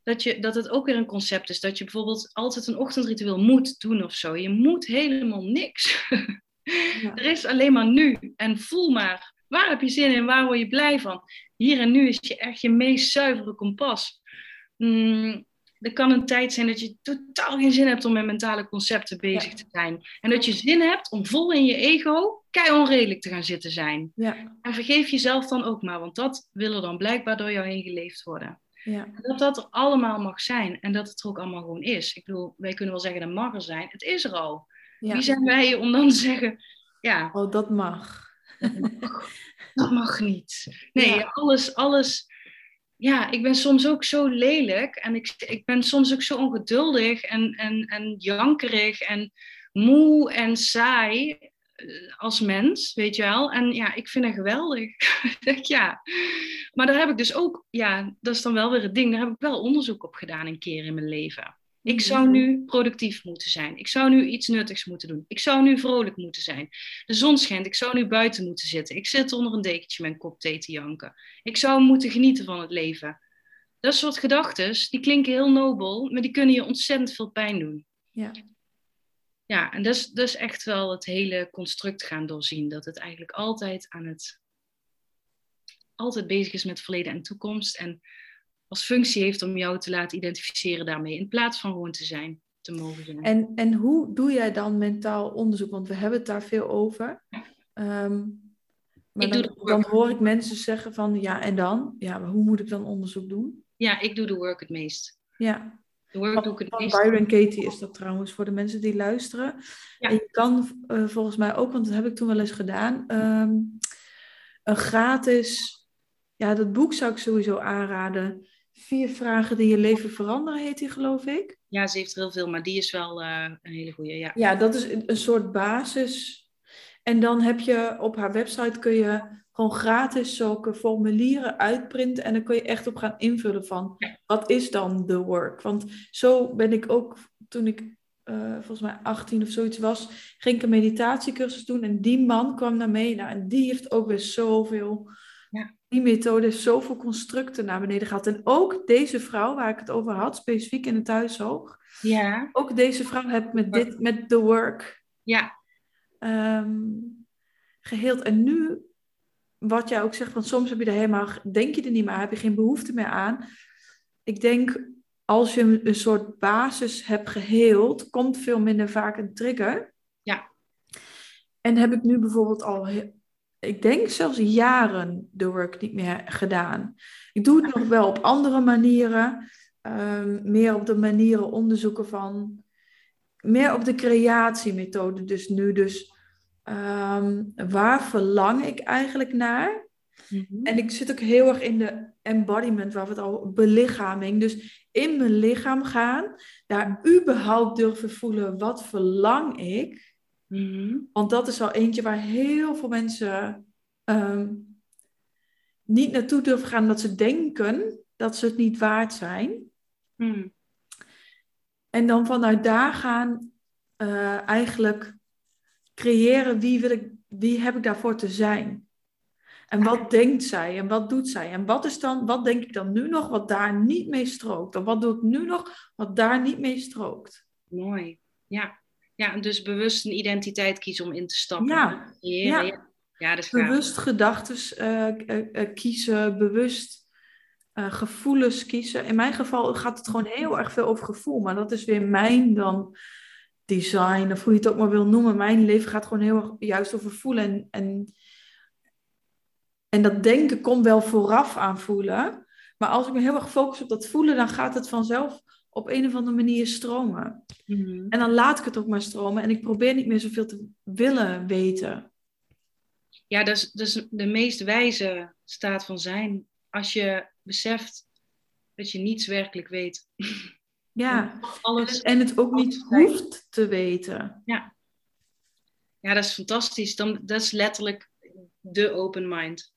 dat, je, dat het ook weer een concept is. Dat je bijvoorbeeld altijd een ochtendritueel moet doen of zo. Je moet helemaal niks. *laughs* Ja. Er is alleen maar nu. En voel maar, waar heb je zin in? Waar word je blij van? Hier en nu is je echt je meest zuivere kompas. Mm, er kan een tijd zijn dat je totaal geen zin hebt om met mentale concepten bezig Ja. te zijn. En dat je zin hebt om vol in je ego kei onredelijk te gaan zitten zijn. Ja, En vergeef jezelf dan ook maar, want dat wil er dan blijkbaar door jou heen geleefd worden. ja, Dat dat er allemaal mag zijn en dat het er ook allemaal gewoon is. Ik bedoel, wij kunnen wel zeggen dat mag er zijn. Het is er al. Wie zijn wij om dan te zeggen, ja, Oh, dat mag. *laughs* dat mag niet. Nee, Ja. alles, alles. Ja, ik ben soms ook zo lelijk en ik, ik ben soms ook zo ongeduldig en, en, en jankerig en moe en saai eh, als mens, weet je wel. En ja, ik vind dat geweldig. *laughs* Ja. Maar daar heb ik dus ook, ja, dat is dan wel weer het ding, daar heb ik wel onderzoek op gedaan een keer in mijn leven. Ik zou nu productief moeten zijn. Ik zou nu iets nuttigs moeten doen. Ik zou nu vrolijk moeten zijn. De zon schijnt. Ik zou nu buiten moeten zitten. Ik zit onder een dekentje een kop thee te janken. Ik zou moeten genieten van het leven. Dat soort gedachten, die klinken heel nobel, maar die kunnen je ontzettend veel pijn doen. Ja. Ja, en dat is, dat is echt wel het hele construct gaan doorzien. Dat het eigenlijk altijd aan het... Altijd bezig is met verleden en toekomst. En als functie heeft om jou te laten identificeren daarmee. In plaats van gewoon te zijn, te mogen zijn. En, en hoe doe jij dan mentaal onderzoek? Want we hebben het daar veel over. Ehm, maar Ik dan, hoor ik mensen zeggen van ja, en dan? Ja, maar hoe moet ik dan onderzoek doen? Ja, ik doe de work het meest. Ja, De work doe ik het meest. Byron Katie is dat trouwens voor de mensen die luisteren. Ja. En je kan eh, volgens mij ook, want dat heb ik toen wel eens gedaan, ehm, een gratis, ja, dat boek zou ik sowieso aanraden. Vier vragen die je leven veranderen, heet die geloof ik. Ja, ze heeft er heel veel, maar die is wel eh, een hele goede. Ja. Ja, dat is een, een soort basis. En dan heb je op haar website kun je gewoon gratis zulke formulieren uitprinten en dan kun je echt op gaan invullen van wat is dan de work? Want zo ben ik ook toen ik uh, volgens mij 18 of zoiets was, ging ik een meditatiecursus doen en die man kwam naar me nou, en die heeft ook weer zoveel. Die methode heeft zoveel constructen naar beneden gehaald. En ook deze vrouw waar ik het over had, specifiek in het thuishoog, ja. ook deze vrouw heb met dit, met the work ja. Um, geheeld. En nu, wat jij ook zegt, want soms heb je er helemaal, denk je er niet meer, heb je geen behoefte meer aan. Ik denk, als je een soort basis hebt geheeld, komt veel minder vaak een trigger. Ja. En heb ik nu bijvoorbeeld al, ik denk zelfs jaren de work niet meer gedaan. Ik doe het nog wel op andere manieren. Um, meer op de manieren onderzoeken van, meer op de creatiemethode. Dus nu dus, um, waar verlang ik eigenlijk naar? Mhm. En ik zit ook heel erg in de embodiment, waar we het al, belichaming. Dus in mijn lichaam gaan, daar überhaupt durven voelen, wat verlang ik? Mm Want dat is al eentje waar heel veel mensen um, niet naartoe durven gaan, omdat ze denken dat ze het niet waard zijn. Mm. En dan vanuit daar gaan uh, eigenlijk creëren wie, wil ik, wie heb ik daarvoor te zijn. En wat denkt zij en wat doet zij? En wat is dan, wat denk ik dan nu nog wat daar niet mee strookt? Of wat doe ik nu nog wat daar niet mee strookt? Mooi, ja. Ja, dus bewust een identiteit kiezen om in te stappen. Ja, ja. ja. ja dat is bewust gedachten uh, uh, uh, kiezen, bewust gevoelens kiezen. In mijn geval gaat het gewoon heel erg veel over gevoel, maar dat is weer mijn dan design, of hoe je het ook maar wil noemen. Mijn leven gaat gewoon heel erg juist over voelen en, en en dat denken komt wel vooraf aan voelen. Maar als ik me heel erg focus op dat voelen, dan gaat het vanzelf op een of andere manier stromen. Mhm. En dan laat ik het ook maar stromen. En ik probeer niet meer zoveel te willen weten. Ja, dat is, dat is de meest wijze staat van zijn. Als je beseft dat je niets werkelijk weet. Ja, *laughs* alles, en het ook niet hoeft te weten. Ja. ja, dat is fantastisch. Dan, dat is letterlijk de open mind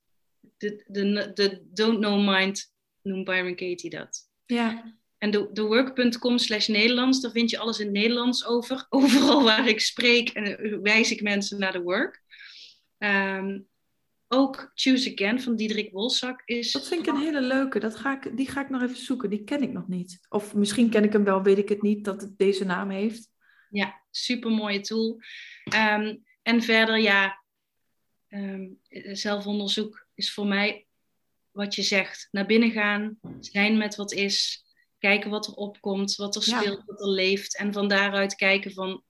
de, de, de don't know mind noemt Byron Katie dat. Ja. En de, de work.com slash Nederlands, daar vind je alles in het Nederlands over. *laughs* Overal waar ik spreek en eh, wijs ik mensen naar de work. Um, ook Choose Again van Diederik Wolzak is... Dat vind ik een hele leuke. Dat ga ik, die ga ik nog even zoeken. Die ken ik nog niet. Of misschien ken ik hem wel, weet ik het niet, dat het deze naam heeft. Ja, super mooie tool. Um, en verder, ja, um, zelfonderzoek is voor mij wat je zegt. Naar binnen gaan, zijn met wat is, kijken wat er opkomt, wat er speelt, wat er leeft. En van daaruit kijken van,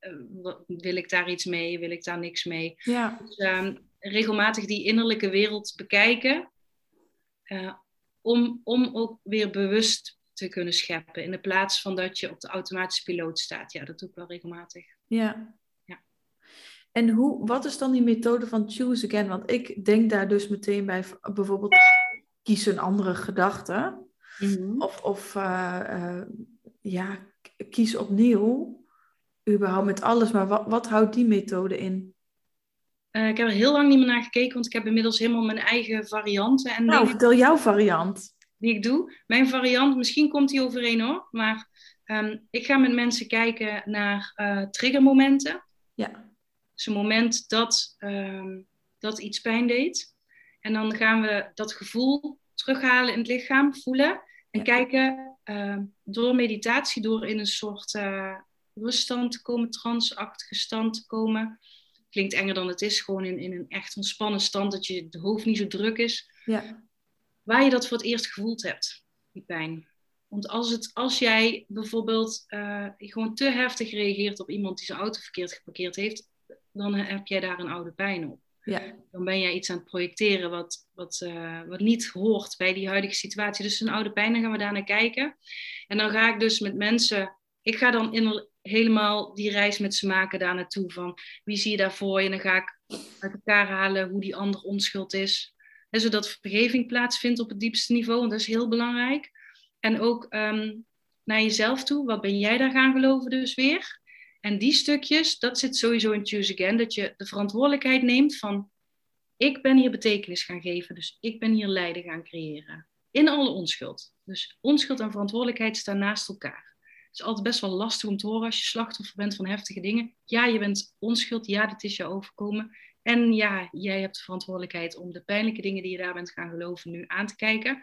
uh, wil ik daar iets mee, wil ik daar niks mee. Ja. Dus, um, regelmatig die innerlijke wereld bekijken, uh, om, om ook weer bewust te kunnen scheppen. In de plaats van dat je op de automatische piloot staat. Ja, dat doe ik wel regelmatig. Ja, en hoe, wat is dan die methode van choose again? Want ik denk daar dus meteen bij bijvoorbeeld kies een andere gedachte. Mhm. Of, of uh, uh, ja, kies opnieuw. Überhaupt met alles. Maar wat, wat houdt die methode in? Uh, ik heb er heel lang niet meer naar gekeken, want ik heb inmiddels helemaal mijn eigen varianten. En nou, vertel jouw variant. Die ik doe. Mijn variant, misschien komt die overeen hoor. Maar um, ik ga met mensen kijken naar triggermomenten. Ja. Dus een moment dat, uh, dat iets pijn deed. En dan gaan we dat gevoel terughalen in het lichaam, voelen. En kijken uh, door meditatie, door in een soort uh, ruststand te komen, transachtige stand te komen. Klinkt enger dan het is, gewoon in, in een echt ontspannen stand, dat je het hoofd niet zo druk is. Ja. Waar je dat voor het eerst gevoeld hebt, die pijn. Want als, het, als jij bijvoorbeeld uh, gewoon te heftig reageert op iemand die zijn auto verkeerd geparkeerd heeft, dan heb jij daar een oude pijn op. Ja. Dan ben jij iets aan het projecteren wat, wat, uh, wat niet hoort bij die huidige situatie. Dus een oude pijn, dan gaan we daar naar kijken. En dan ga ik dus met mensen, ik ga dan in, helemaal die reis met ze maken daar naartoe. Van wie zie je daar voor je? En dan ga ik uit elkaar halen hoe die ander onschuld is. Zodat vergeving plaatsvindt op het diepste niveau, want dat is heel belangrijk. En ook um, naar jezelf toe, wat ben jij daar gaan geloven dus weer? En die stukjes, dat zit sowieso in Choose Again, dat je de verantwoordelijkheid neemt van, ik ben hier betekenis gaan geven, dus ik ben hier lijden gaan creëren. In alle onschuld. Dus onschuld en verantwoordelijkheid staan naast elkaar. Het is altijd best wel lastig om te horen als je slachtoffer bent van heftige dingen. Ja, je bent onschuld. Ja, dit is je overkomen. En ja, jij hebt de verantwoordelijkheid om de pijnlijke dingen die je daar bent gaan geloven nu aan te kijken.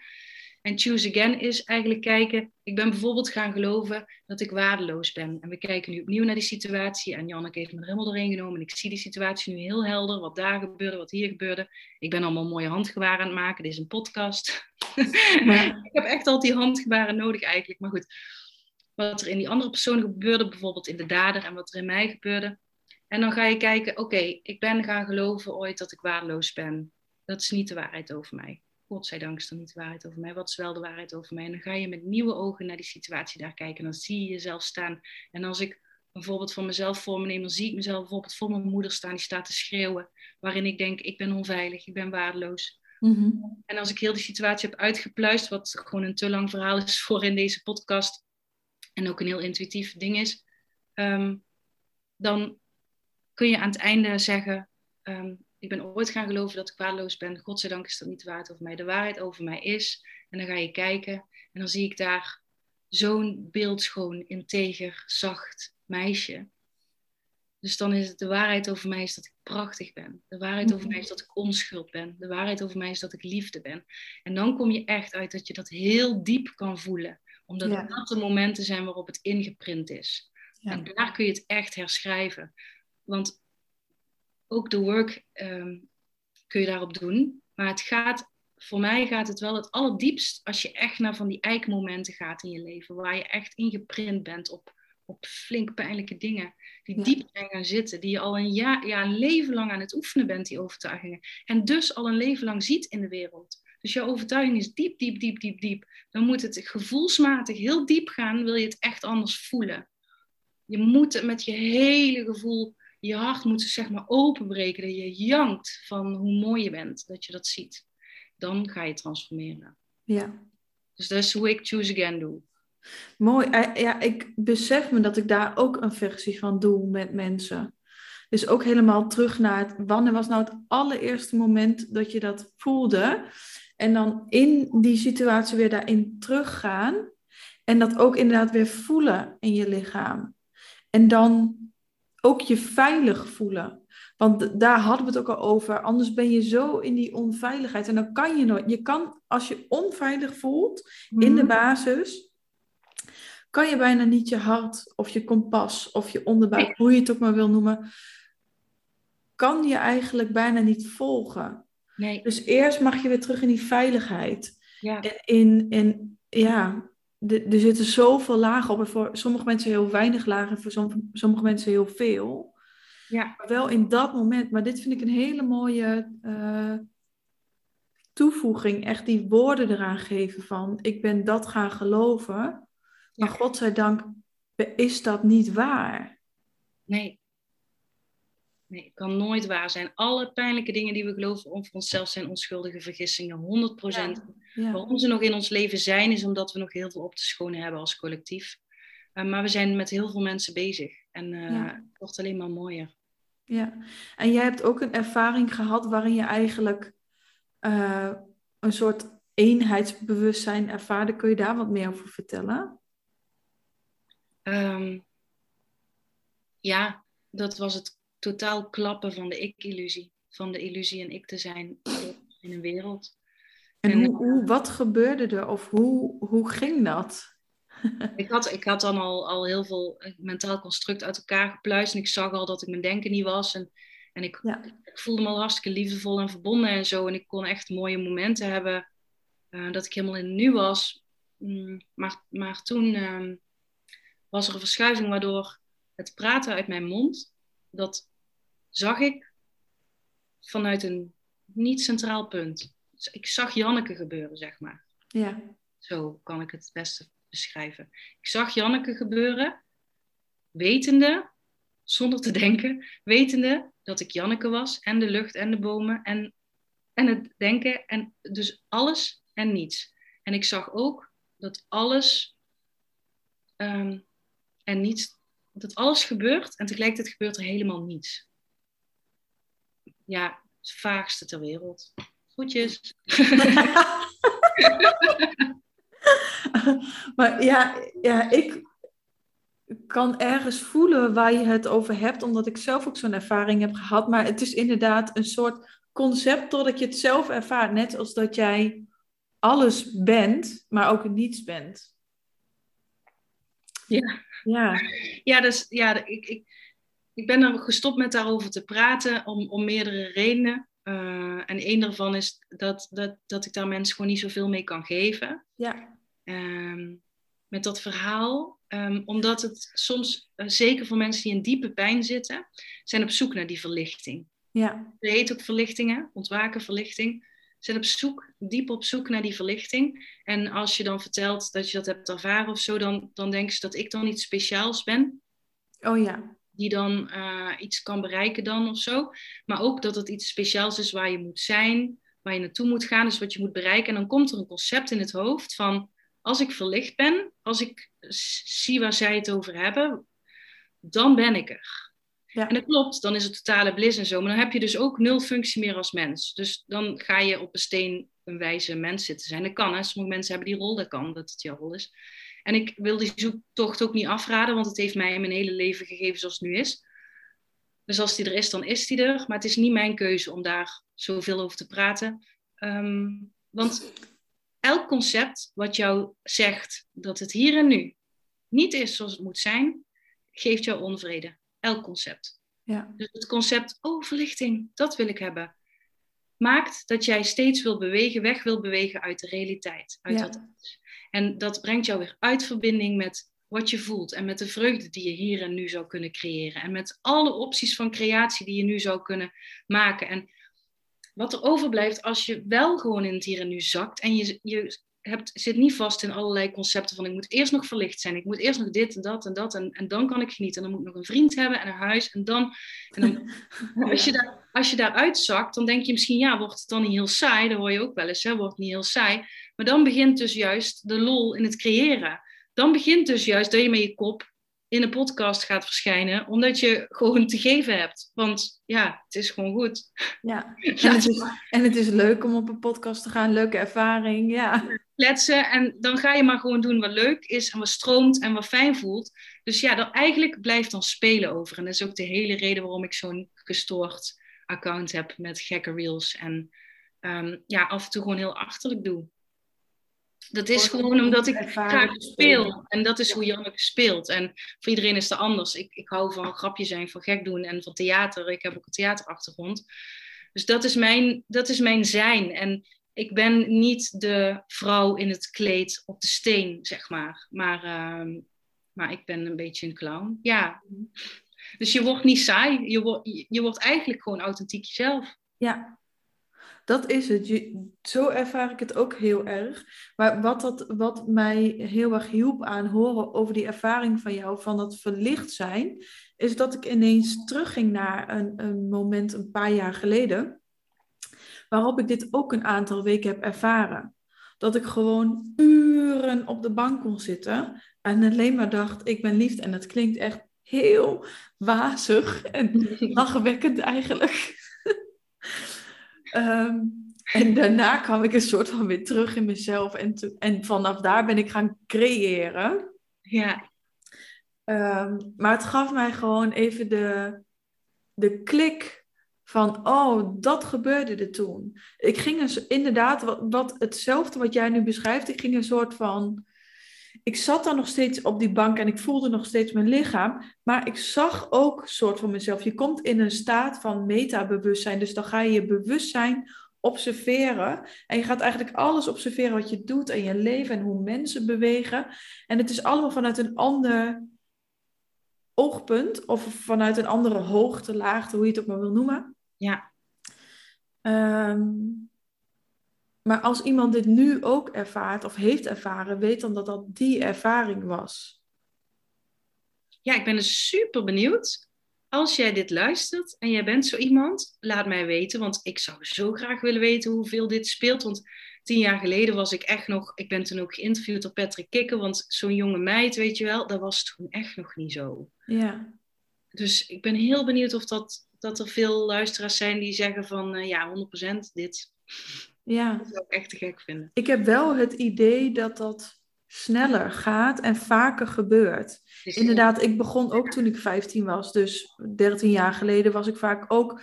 En choose again is eigenlijk kijken. Ik ben bijvoorbeeld gaan geloven dat ik waardeloos ben. En we kijken nu opnieuw naar die situatie. En Janneke heeft me er helemaal doorheen genomen. En ik zie die situatie nu heel helder. Wat daar gebeurde, wat hier gebeurde. Ik ben allemaal mooie handgebaren aan het maken. Dit is een podcast. *laughs* ik heb echt al die handgebaren nodig eigenlijk. Maar goed, wat er in die andere personen gebeurde, bijvoorbeeld in de dader en wat er in mij gebeurde. En dan ga je kijken, oké, ik ben gaan geloven ooit dat ik waardeloos ben. Dat is niet de waarheid over mij. Godzijdank is dat niet de waarheid over mij. Wat is wel de waarheid over mij? En dan ga je met nieuwe ogen naar die situatie daar kijken. En dan zie je jezelf staan. En als ik een voorbeeld van mezelf voor me neem, dan zie ik mezelf bijvoorbeeld voor mijn moeder staan. Die staat te schreeuwen. Waarin ik denk, ik ben onveilig, ik ben waardeloos. Mhm. En als ik heel die situatie heb uitgepluist, wat gewoon een te lang verhaal is *laughs* voor in deze podcast. En ook een heel intuïtief ding is. Ehm, dan kun je aan het einde zeggen, ehm, ik ben ooit gaan geloven dat ik waardeloos ben. Godzijdank is dat niet de waarheid over mij. De waarheid over mij is. En dan ga je kijken en dan zie ik daar zo'n beeldschoon, integer, zacht meisje. Dus dan is het de waarheid over mij is dat ik prachtig ben. De waarheid over mij is dat ik onschuld ben. De waarheid over mij is dat ik liefde ben. En dan kom je echt uit dat je dat heel diep kan voelen. Omdat ja. dat de momenten zijn waarop het ingeprint is. En daar kun je het echt herschrijven. Want ook de work ehm, kun je daarop doen. Maar het gaat, voor mij gaat het wel het allerdiepst als je echt naar van die eikmomenten gaat in je leven. Waar je echt ingeprint bent op, op flink pijnlijke dingen. Die diep zijn gaan zitten. Die je al een, jaar, ja, een leven lang aan het oefenen bent, die overtuigingen. En dus al een leven lang ziet in de wereld. Dus jouw overtuiging is diep, diep, diep, diep, diep. Dan moet het gevoelsmatig heel diep gaan, wil je het echt anders voelen. Je moet het met je hele gevoel je hart moet zeg maar openbreken, dat je jankt van hoe mooi je bent, dat je dat ziet. Dan ga je transformeren. Ja. Dus dat is hoe ik Choose Again doe. Mooi. Eh, ja, ik besef me dat ik daar ook een versie van doe met mensen. Dus ook helemaal terug naar het, wanneer was nou het allereerste moment dat je dat voelde? En dan in die situatie weer daarin teruggaan. En dat ook inderdaad weer voelen in je lichaam. En dan ook je veilig voelen. Want daar hadden we het ook al over. Anders ben je zo in die onveiligheid. En dan kan je nooit. Je kan, als je onveilig voelt in de mhm. basis, kan je bijna niet je hart of je kompas of je onderbuik, hoe je het ook maar wil noemen, kan je eigenlijk bijna niet volgen. Nee. Dus eerst mag je weer terug in die veiligheid. Ja. En in, in, ja, er zitten zoveel lagen op. En voor sommige mensen heel weinig lagen. En voor sommige mensen heel veel. Ja. Maar wel in dat moment. Maar dit vind ik een hele mooie uh, toevoeging. Echt die woorden eraan geven van... Ik ben dat gaan geloven. Maar godzijdank is dat niet waar. Nee. Nee, het kan nooit waar zijn. Alle pijnlijke dingen die we geloven over onszelf zijn onschuldige vergissingen. 100%. Waarom ze nog in ons leven zijn, is omdat we nog heel veel op te schonen hebben als collectief. Uh, maar we zijn met heel veel mensen bezig. En uh, het wordt alleen maar mooier. Ja, en jij hebt ook een ervaring gehad waarin je eigenlijk uh, een soort eenheidsbewustzijn ervaarde. Kun je daar wat meer over vertellen? Um, ja, dat was het totaal klappen van de ik-illusie. Van de illusie en ik te zijn in een wereld. En, hoe, hoe, wat gebeurde er of hoe, hoe ging dat? ik, had, ik had dan al, al heel veel mentaal construct uit elkaar gepluist. En ik zag al dat ik mijn denken niet was. En, en ik, ik voelde me al hartstikke liefdevol en verbonden en zo. En ik kon echt mooie momenten hebben. Uh, dat ik helemaal in het nu was. Mm, maar, maar toen uh, was er een verschuiving waardoor het praten uit mijn mond dat zag ik vanuit een niet centraal punt. Dus ik zag Janneke gebeuren, zeg maar. Ja. Zo kan ik het het beste beschrijven. Ik zag Janneke gebeuren, wetende, zonder te denken, wetende dat ik Janneke was en de lucht en de bomen en, en het denken en dus alles en niets. En ik zag ook dat alles um, en niets dat alles gebeurt en tegelijkertijd gebeurt er helemaal niets. Ja, Het vaagste ter wereld. Groetjes. *laughs* maar ja, ja, ik kan ergens voelen waar je het over hebt, omdat ik zelf ook zo'n ervaring heb gehad. Maar het is inderdaad een soort concept totdat je het zelf ervaart. Net als dat jij alles bent, maar ook niets bent. Ja. Ja, ja, dus, ja ik, ik, ik ben er gestopt met daarover te praten om, om meerdere redenen. Uh, en één daarvan is dat, dat, dat ik daar mensen gewoon niet zoveel mee kan geven. Ja. Um, met dat verhaal. Um, omdat het soms, uh, zeker voor mensen die in diepe pijn zitten, zijn op zoek naar die verlichting. Ja. Dat heet ook verlichtingen, ontwaken verlichting. Zijn op zoek, diep op zoek naar die verlichting. En als je dan vertelt dat je dat hebt ervaren of zo, dan, dan denken ze dat ik dan iets speciaals ben. Oh ja. Die dan uh, iets kan bereiken dan of zo. Maar ook dat het iets speciaals is waar je moet zijn, waar je naartoe moet gaan, dus wat je moet bereiken. En dan komt er een concept in het hoofd van, als ik verlicht ben, als ik zie waar zij het over hebben, dan ben ik er. Ja. En dat klopt, dan is het totale bliss en zo. Maar dan heb je dus ook nul functie meer als mens. Dus dan ga je op een steen een wijze mens zitten zijn. Dat kan, hè. Sommige mensen hebben die rol, dat kan, dat het jouw rol is. En ik wil die zoektocht ook niet afraden, want het heeft mij mijn hele leven gegeven zoals het nu is. Dus als die er is, dan is die er. Maar het is niet mijn keuze om daar zoveel over te praten. Um, want elk concept wat jou zegt dat het hier en nu niet is zoals het moet zijn, geeft jou onvrede. Elk concept. Ja. Dus het concept, oh verlichting, dat wil ik hebben. Maakt dat jij steeds wil bewegen, weg wil bewegen uit de realiteit. Uit Ja. is. En dat brengt jou weer uit verbinding met wat je voelt en met de vreugde die je hier en nu zou kunnen creëren. En met alle opties van creatie die je nu zou kunnen maken. En wat er overblijft als je wel gewoon in het hier en nu zakt en je, je hebt, zit niet vast in allerlei concepten van ik moet eerst nog verlicht zijn, ik moet eerst nog dit en dat en dat en, en dan kan ik genieten. En dan moet ik nog een vriend hebben en een huis en dan... En dan *laughs* als, je daar, als je daaruit zakt, dan denk je misschien ja, wordt het dan niet heel saai? Dat hoor je ook wel eens, hè, wordt het niet heel saai? Maar dan begint dus juist de lol in het creëren. Dan begint dus juist dat je met je kop in een podcast gaat verschijnen, omdat je gewoon te geven hebt. Want ja, het is gewoon goed. Ja. *laughs* En, het is, en het is leuk om op een podcast te gaan, leuke ervaring, ja. Kletsen en dan ga je maar gewoon doen wat leuk is en wat stroomt en wat fijn voelt. Dus ja, dan eigenlijk blijft dan spelen over. En dat is ook de hele reden waarom ik zo'n gestoord account heb met gekke reels en um, ja, af en toe gewoon heel achterlijk doe. Dat is gewoon omdat ik graag speel. En dat is hoe Janneke speelt. En voor iedereen is het anders. Ik, ik hou van grapje zijn, van gek doen en van theater. Ik heb ook een theaterachtergrond. Dus dat is mijn, dat is mijn zijn. En ik ben niet de vrouw in het kleed op de steen, zeg maar. Maar, uh, maar ik ben een beetje een clown. Ja. Dus je wordt niet saai. Je wordt, je wordt eigenlijk gewoon authentiek jezelf. Ja, dat is het. Zo ervaar ik het ook heel erg. Maar wat, dat, wat mij heel erg hielp aan horen over die ervaring van jou, van dat verlicht zijn, is dat ik ineens terugging naar een, een moment een paar jaar geleden, waarop ik dit ook een aantal weken heb ervaren. Dat ik gewoon uren op de bank kon zitten en alleen maar dacht, ik ben liefde. En dat klinkt echt heel wazig en *laughs* lachwekkend eigenlijk. Um, en daarna kwam ik een soort van weer terug in mezelf. En, en vanaf daar ben ik gaan creëren. Ja. Um, maar het gaf mij gewoon even de, de klik van, oh, dat gebeurde er toen. Ik ging een, inderdaad, wat, wat hetzelfde wat jij nu beschrijft, ik ging een soort van... Ik zat dan nog steeds op die bank en ik voelde nog steeds mijn lichaam. Maar ik zag ook een soort van mezelf. Je komt in een staat van metabewustzijn. Dus dan ga je je bewustzijn observeren. En je gaat eigenlijk alles observeren wat je doet en je leven en hoe mensen bewegen. En het is allemaal vanuit een ander oogpunt of vanuit een andere hoogte, laagte, hoe je het ook maar wil noemen. Ja. Um, maar als iemand dit nu ook ervaart of heeft ervaren, weet dan dat dat die ervaring was. Ja, ik ben dus super benieuwd. Als jij dit luistert en jij bent zo iemand, laat mij weten. Want ik zou zo graag willen weten hoeveel dit speelt. Want tien jaar geleden was ik echt nog... Ik ben toen ook geïnterviewd door Patrick Kikker. Want zo'n jonge meid, weet je wel, dat was toen echt nog niet zo. Ja. Dus ik ben heel benieuwd of dat dat er veel luisteraars zijn die zeggen van uh, ja, 100% dit. Ja. Dat zou ik echt te gek vinden. Ik heb wel het idee dat dat sneller gaat en vaker gebeurt. Dus, Inderdaad, ik begon ook toen ik 15 was. Dus 13 jaar geleden was ik vaak ook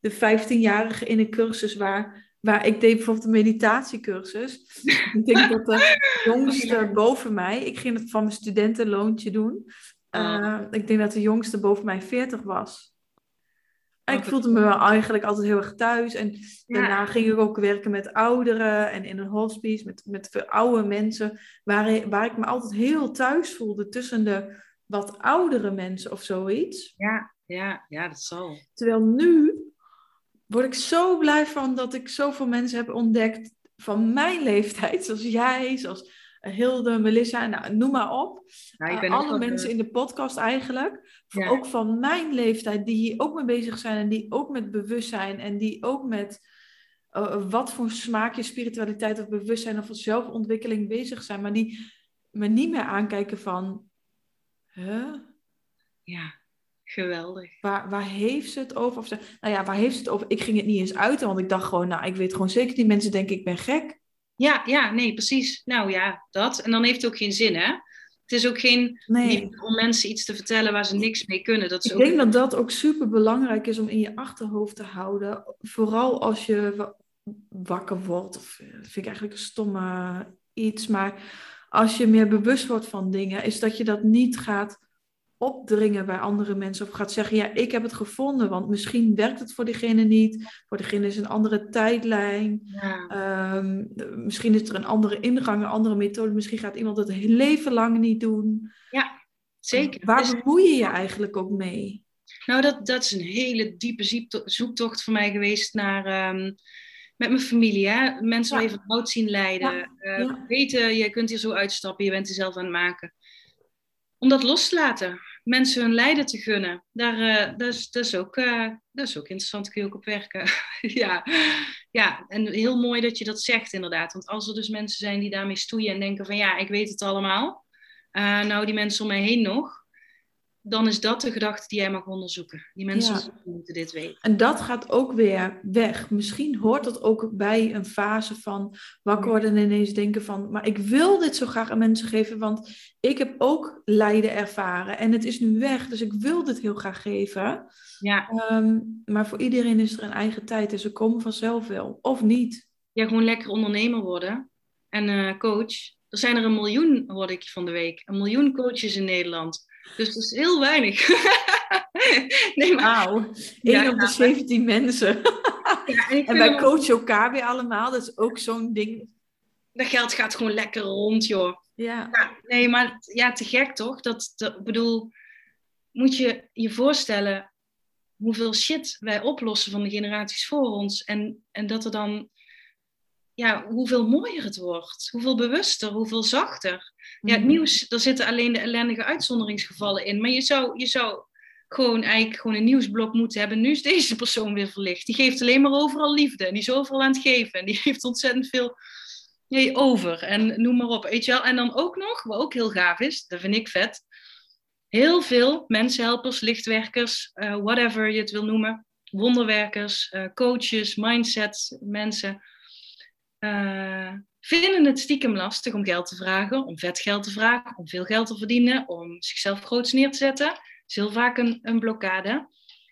de 15-jarige in een cursus waar, waar ik deed bijvoorbeeld een meditatiecursus. *laughs* ik denk dat de jongste boven mij, ik ging het van mijn studentenloontje doen. Uh, ik denk dat de jongste boven mij 40 was. Ik voelde me wel eigenlijk altijd heel erg thuis. En daarna ging ik ook werken met ouderen en in een hospice met, met veel oude mensen. Waar, waar ik me altijd heel thuis voelde tussen de wat oudere mensen of zoiets. Ja, ja, ja, dat zal. Terwijl nu word ik zo blij van dat ik zoveel mensen heb ontdekt van mijn *laughs* leeftijd. Zoals jij, zoals Hilde, Melissa, nou, noem maar op. Nou, ik ben uh, alle mensen in de podcast eigenlijk. Ja. Ook van mijn leeftijd, die hier ook mee bezig zijn en die ook met bewustzijn en die ook met uh, wat voor smaakje spiritualiteit of bewustzijn of zelfontwikkeling bezig zijn, maar die me niet meer aankijken van, huh? Ja, geweldig. Waar, waar heeft ze het over? Of ze, nou ja, waar heeft ze het over? Ik ging het niet eens uiten, want ik dacht gewoon, nou, ik weet gewoon zeker, die mensen denken ik ben gek. Ja, ja, nee, precies. Nou ja, dat. En dan heeft het ook geen zin, hè? Het is ook geen Nee. om mensen iets te vertellen waar ze niks mee kunnen. Dat is Ik ook denk dat dat ook super belangrijk is om in je achterhoofd te houden. Vooral als je wa- wakker wordt. Of, eh, dat vind ik eigenlijk een stomme iets. Maar als je meer bewust wordt van dingen, is dat je dat niet gaat opdringen bij andere mensen. Of gaat zeggen, ja, ik heb het gevonden. Want misschien werkt het voor diegene niet. Voor diegene is een andere tijdlijn. Ja, Ehm, misschien is er een andere ingang, een andere methode. Misschien gaat iemand het heel leven lang niet doen. zeker. Waar Dus- bemoei je je eigenlijk ook mee? Nou, dat, dat is een hele diepe zoektocht voor mij geweest naar, ehm, met mijn familie. Hè? Mensen Ja. van oud zien lijden. Ja, Eh, ja. Weten, je kunt hier zo uitstappen, je bent er zelf aan het maken. Om dat los te laten. Mensen hun lijden te gunnen. Daar, eh, dat, is, dat, is ook, eh, dat is ook interessant, daar kun je ook op werken. *laughs* ja. ja, en heel mooi dat je dat zegt inderdaad. Want als er dus mensen zijn die daarmee stoeien en denken van ja, ik weet het allemaal. Eh, nou, die mensen om mij heen nog dan is dat de gedachte die jij mag onderzoeken. Die mensen Ja. moeten dit weten. En dat gaat ook weer weg. Misschien hoort dat ook bij een fase van wakker worden en ineens denken van, maar ik wil dit zo graag aan mensen geven, want ik heb ook lijden ervaren en het is nu weg, dus ik wil dit heel graag geven. Ja, Ehm, maar voor iedereen is er een eigen tijd en ze komen vanzelf wel, of niet. ja, gewoon lekker ondernemer worden en eh, coach. Er zijn er een miljoen, hoorde ik van de week. Een miljoen coaches in Nederland. Dus dat is heel weinig. *laughs* nee, maar... Wauw, 1 Ja, op de ja, 17 mensen. Ja, en En wij wel- coachen elkaar weer allemaal, dat is ook zo'n ding. dat geld gaat gewoon lekker rond, joh. Ja, Ja, nee, maar ja, te gek toch? Dat, dat, ik bedoel, moet je je voorstellen hoeveel shit wij oplossen van de generaties voor ons. En, en dat er dan, ja, hoeveel mooier het wordt. Hoeveel bewuster, hoeveel zachter. Ja, het Mhm. nieuws, daar zitten alleen de ellendige uitzonderingsgevallen in. Maar je zou, je zou gewoon eigenlijk gewoon een nieuwsblok moeten hebben. Nu is deze persoon weer verlicht. Die geeft alleen maar overal liefde. En die is overal aan het geven. En die *laughs* heeft ontzettend veel nee, over. En noem maar op. Weet je wel? En dan ook nog, wat ook heel gaaf is, dat vind ik vet. Heel veel mensenhelpers, lichtwerkers, eh, whatever je het wil noemen. Wonderwerkers, eh, coaches, mindset mensen. Eh, vinden het stiekem lastig om geld te vragen, om vet geld te vragen, om veel geld te verdienen, om zichzelf groots neer te zetten. Dat is heel vaak een, een blokkade.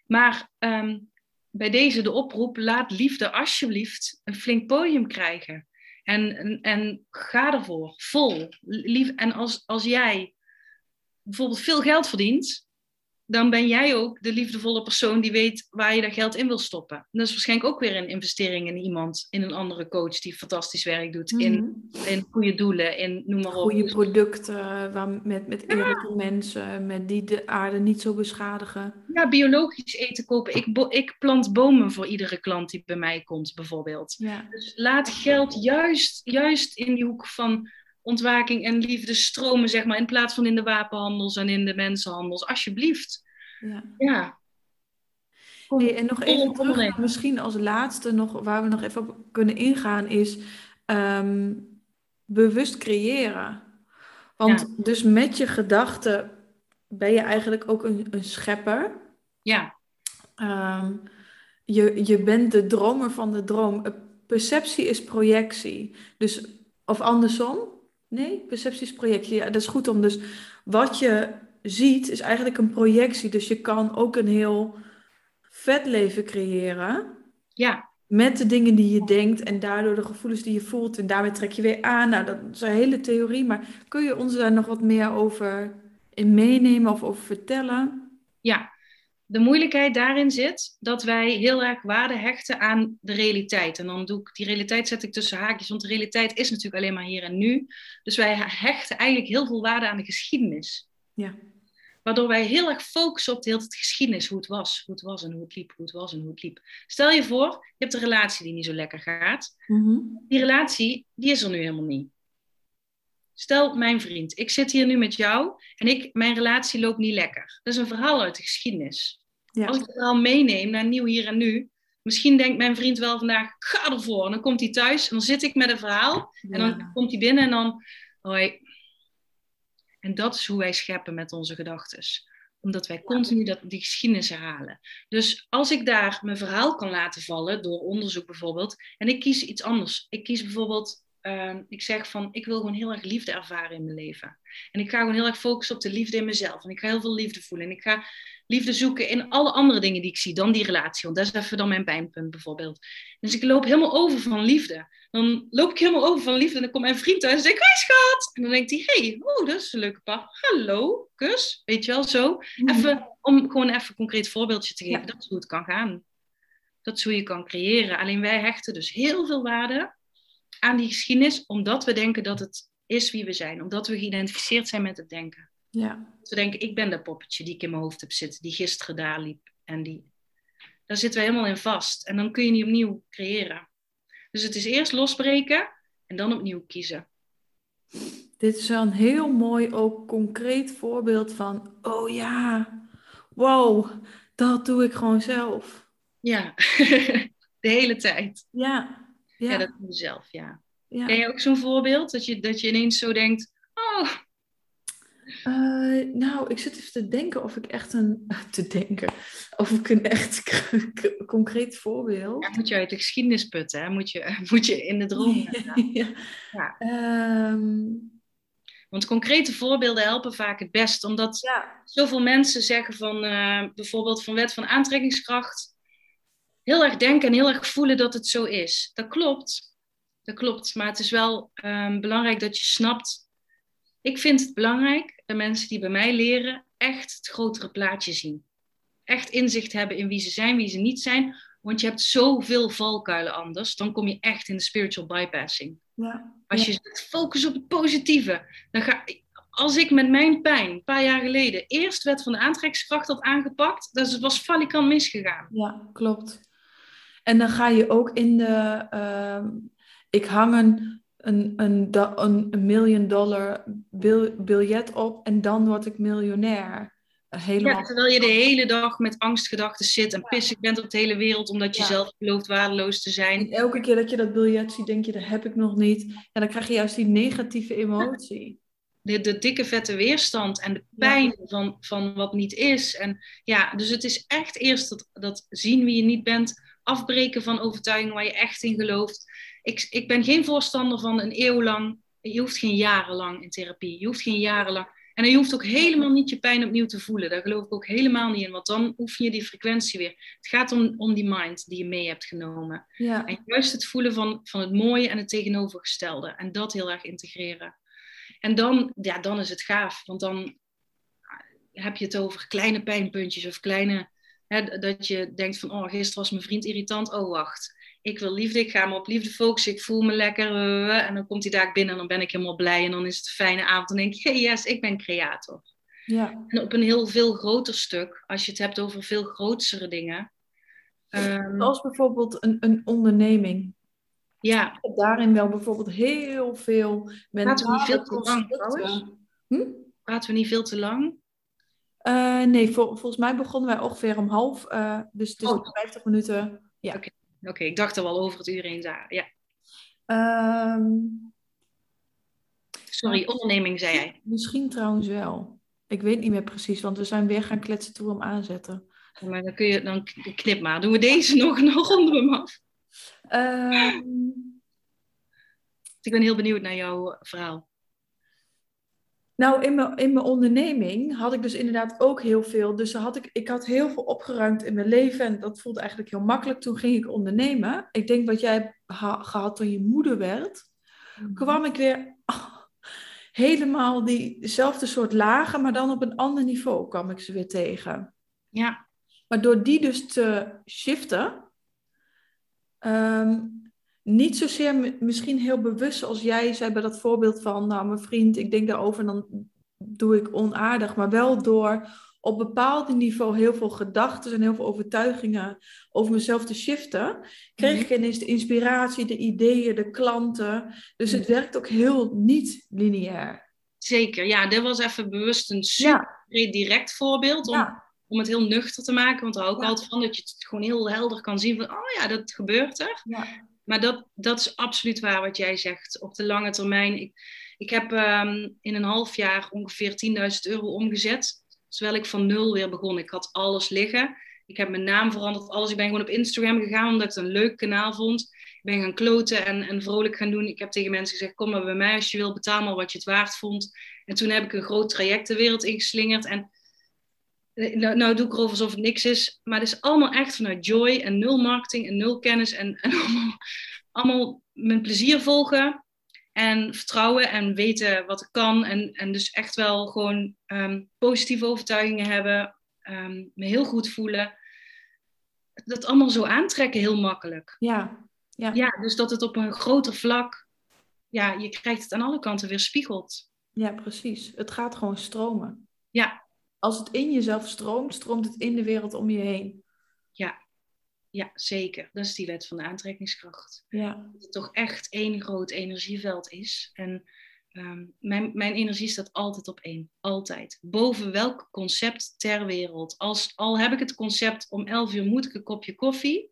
Maar ehm, bij deze de oproep, laat liefde alsjeblieft een flink podium krijgen. En, en, en ga ervoor, vol. Lief, en als, als jij bijvoorbeeld veel geld verdient, dan ben jij ook de liefdevolle persoon die weet waar je dat geld in wil stoppen. En dat is waarschijnlijk ook weer een investering in iemand, in een andere coach die fantastisch werk doet, in, in goede doelen, in noem maar op. Mhm. Goede producten waar, met, met eerlijke mensen, met die de aarde niet zo beschadigen. Ja, biologisch eten kopen. Ik, bo- ik plant bomen voor iedere klant die bij mij komt, bijvoorbeeld. Ja. Dus laat geld juist, juist in die hoek van ontwaking en liefde stromen, zeg maar, in plaats van in de wapenhandels en in de mensenhandels. Alsjeblieft. ja. Ja. Hey, en nog even terug, misschien als laatste nog, waar we nog even op kunnen ingaan, is ehm, bewust creëren. Want dus met je gedachten ben je eigenlijk ook een, een schepper. Ja, ehm, je, je bent de dromer van de droom. Perceptie is projectie. Dus, of andersom? Nee, perceptie is projectie. Ja, dat is goed om. Dus wat je ziet is eigenlijk een projectie. Dus je kan ook een heel vet leven creëren. Ja, Met de dingen die je denkt en daardoor de gevoelens die je voelt. En daarmee trek je weer aan. Nou, dat is een hele theorie. Maar kun je ons daar nog wat meer over in meenemen of over vertellen? ja. De moeilijkheid daarin zit dat wij heel erg waarde hechten aan de realiteit. En dan doe ik die realiteit zet ik tussen haakjes, want de realiteit is natuurlijk alleen maar hier en nu. Dus wij hechten eigenlijk heel veel waarde aan de geschiedenis. Ja. Waardoor wij heel erg focussen op de hele geschiedenis, hoe het was, hoe het was en hoe het liep, hoe het was en hoe het liep. Stel je voor, je hebt een relatie die niet zo lekker gaat. Mhm. Die relatie, die is er nu helemaal niet. Stel, mijn vriend, ik zit hier nu met jou en ik, mijn relatie loopt niet lekker. Dat is een verhaal uit de geschiedenis. Ja. Als ik het verhaal meeneem naar nieuw hier en nu, misschien denkt mijn vriend wel vandaag, ga ervoor. En dan komt hij thuis en dan zit ik met een verhaal en dan Ja. komt hij binnen en dan, hoi. En dat is hoe wij scheppen met onze gedachten. Omdat wij continu dat, die geschiedenis herhalen. Dus als ik daar mijn verhaal kan laten vallen, door onderzoek bijvoorbeeld, en ik kies iets anders. Ik kies bijvoorbeeld, ehm, ik zeg van, ik wil gewoon heel erg liefde ervaren in mijn leven. En ik ga gewoon heel erg focussen op de liefde in mezelf. En ik ga heel veel liefde voelen. En ik ga liefde zoeken in alle andere dingen die ik zie dan die relatie. Want dat is even dan mijn pijnpunt bijvoorbeeld. Dus ik loop helemaal over van liefde. Dan loop ik helemaal over van liefde en dan komt mijn vriend thuis en zegt, hoi schat. En dan denkt hij, hey, oh, dat is een leuke pa. Hallo, kus. Weet je wel, zo. Even, om gewoon even een concreet voorbeeldje te geven. Ja. Dat is hoe het kan gaan. Dat is hoe je kan creëren. Alleen wij hechten dus heel veel waarde aan die geschiedenis, omdat we denken dat het is wie we zijn. Omdat we geïdentificeerd zijn met het denken. Ja. Dat we denken, ik ben dat poppetje die ik in mijn hoofd heb zitten, die gisteren daar liep. En die... Daar zitten we helemaal in vast. En dan kun je niet opnieuw creëren. Dus het is eerst losbreken en dan opnieuw kiezen. Dit is wel een heel mooi, ook concreet voorbeeld van, oh ja, wow, dat doe ik gewoon zelf. Ja, *laughs* de hele tijd. Ja, Ja, ja, dat doe je zelf, ja. ja. Ken je ook zo'n voorbeeld dat je, dat je ineens zo denkt, oh, Eh, nou, ik zit even te denken of ik echt een, *laughs* te denken, of ik een echt *laughs* concreet voorbeeld. ja, moet je uit de geschiedenis putten, hè? Moet, je, *laughs* moet je in de droom ja. Ja. Ehm, Want concrete voorbeelden helpen vaak het best, omdat ja, zoveel mensen zeggen van eh, bijvoorbeeld van wet van aantrekkingskracht. Heel erg denken en heel erg voelen dat het zo is. Dat klopt. Dat klopt. Maar het is wel ehm, belangrijk dat je snapt. Ik vind het belangrijk dat mensen die bij mij leren echt het grotere plaatje zien. Echt inzicht hebben in wie ze zijn, wie ze niet zijn. Want je hebt zoveel valkuilen anders. Dan kom je echt in de spiritual bypassing. ja, Als je zegt, focus op het positieve. Dan ga, als ik met mijn pijn een paar jaar geleden eerst wet van de aantrekkingskracht had aangepakt, dat was valikant misgegaan. ja, klopt. En dan ga je ook in de, ehm, ik hang een, een, een, million dollar bil- biljet op en dan word ik miljonair. Helemaal. Ja, terwijl je de hele dag met angstgedachten zit en pissig bent op de hele wereld omdat je Ja. zelf gelooft waardeloos te En zijn. elke keer dat je dat biljet ziet, denk je, dat heb ik nog niet. En dan krijg je juist die negatieve emotie. De, de dikke vette weerstand en de pijn van, van wat niet is. En ja, dus het is echt eerst dat, dat zien wie je niet bent, afbreken van overtuigingen waar je echt in gelooft. Ik, ik ben geen voorstander van een eeuw lang. Je hoeft geen jarenlang in therapie. Je hoeft geen jarenlang. En je hoeft ook helemaal niet je pijn opnieuw te voelen. Daar geloof ik ook helemaal niet in, want dan oefen je die frequentie weer. Het gaat om, om die mind die je mee hebt genomen. Ja, En juist het voelen van, van het mooie en het tegenovergestelde. En dat heel erg integreren. En dan, ja, dan is het gaaf. Want dan heb je het over kleine pijnpuntjes of kleine... Dat je denkt van, oh, gisteren was mijn vriend irritant. Oh, wacht. Ik wil liefde, ik ga me op liefde focussen. Ik voel me lekker. eh, En dan komt hij daar binnen en dan ben ik helemaal blij. En dan is het een fijne avond. Dan denk je, hey, yes, ik ben creator. ja, En op een heel veel groter stuk, als je het hebt over veel grotere dingen. ehm, Zoals bijvoorbeeld een, een onderneming. ja, Ik heb daarin wel bijvoorbeeld heel veel Laten we niet veel te lang. Hm? praten we niet veel te lang. Eh, nee, vol- volgens mij begonnen wij ongeveer om half. eh, dus is Oh. nog 50 minuten. Ja. Oké, ik dacht er wel over het uur heen. Ja, Ehm, sorry, onderneming zei jij. misschien trouwens wel. Ik weet niet meer precies, want we zijn weer gaan kletsen toe hem aanzetten. Maar dan kun je, dan knip maar. Doen we deze *laughs* nog, nog onder hem af? Ehm, Ik ben heel benieuwd naar jouw verhaal. Nou, in mijn, in mijn onderneming had ik dus inderdaad ook heel veel. Dus had ik, ik had heel veel opgeruimd in mijn leven. En dat voelde eigenlijk heel makkelijk. Toen ging ik ondernemen. Ik denk wat jij hebt ha- gehad toen je moeder werd. kwam ik weer *laughs* helemaal diezelfde soort lagen, maar dan op een ander niveau kwam ik ze weer tegen. Ja, Maar door die dus te shiften, ehm, niet zozeer mi- misschien heel bewust zoals jij zei bij dat voorbeeld van, nou mijn vriend, ik denk daarover en dan doe ik onaardig, maar wel door op bepaald niveau heel veel gedachten en heel veel overtuigingen over mezelf te shiften, kreeg ik ineens de inspiratie, de ideeën, de klanten. Dus het werkt ook heel niet lineair. zeker. Ja, dit was even bewust een super direct voorbeeld. Om, ja, om het heel nuchter te maken. Want daar hou ik Ja. altijd van dat je het gewoon heel helder kan zien. Van, oh ja, dat gebeurt er. ja. Maar dat, dat is absoluut waar wat jij zegt. Op de lange termijn. Ik, ik heb ehm, in een half jaar ongeveer 10.000 euro omgezet. Terwijl ik van nul weer begon. Ik had alles liggen. Ik heb mijn naam veranderd, alles. Ik ben gewoon op Instagram gegaan omdat ik het een leuk kanaal vond. Ik ben gaan kloten en, en vrolijk gaan doen. Ik heb tegen mensen gezegd, kom maar bij mij als je wil. Betaal maar wat je het waard vond. En toen heb ik een groot traject de wereld ingeslingerd. En nou, nou doe ik erover alsof het niks is. Maar het is allemaal echt vanuit joy en nul marketing en nul kennis. En, en allemaal, allemaal mijn plezier volgen. En vertrouwen en weten wat ik kan. En, en dus echt wel gewoon ehm, positieve overtuigingen hebben. ehm, me heel goed voelen. Dat allemaal zo aantrekken heel makkelijk. ja, ja. Ja, dus dat het op een groter vlak... Ja, je krijgt het aan alle kanten weer spiegeld. Ja, precies. Het gaat gewoon stromen. Ja. Als het in jezelf stroomt, stroomt het in de wereld om je heen. Ja, zeker. Dat is die wet van de aantrekkingskracht. Ja, dat het toch echt één groot energieveld is. En ehm, mijn, mijn energie staat altijd op één. Altijd. Boven welk concept ter wereld. Als, al heb ik het concept om 11 uur moet ik een kopje koffie.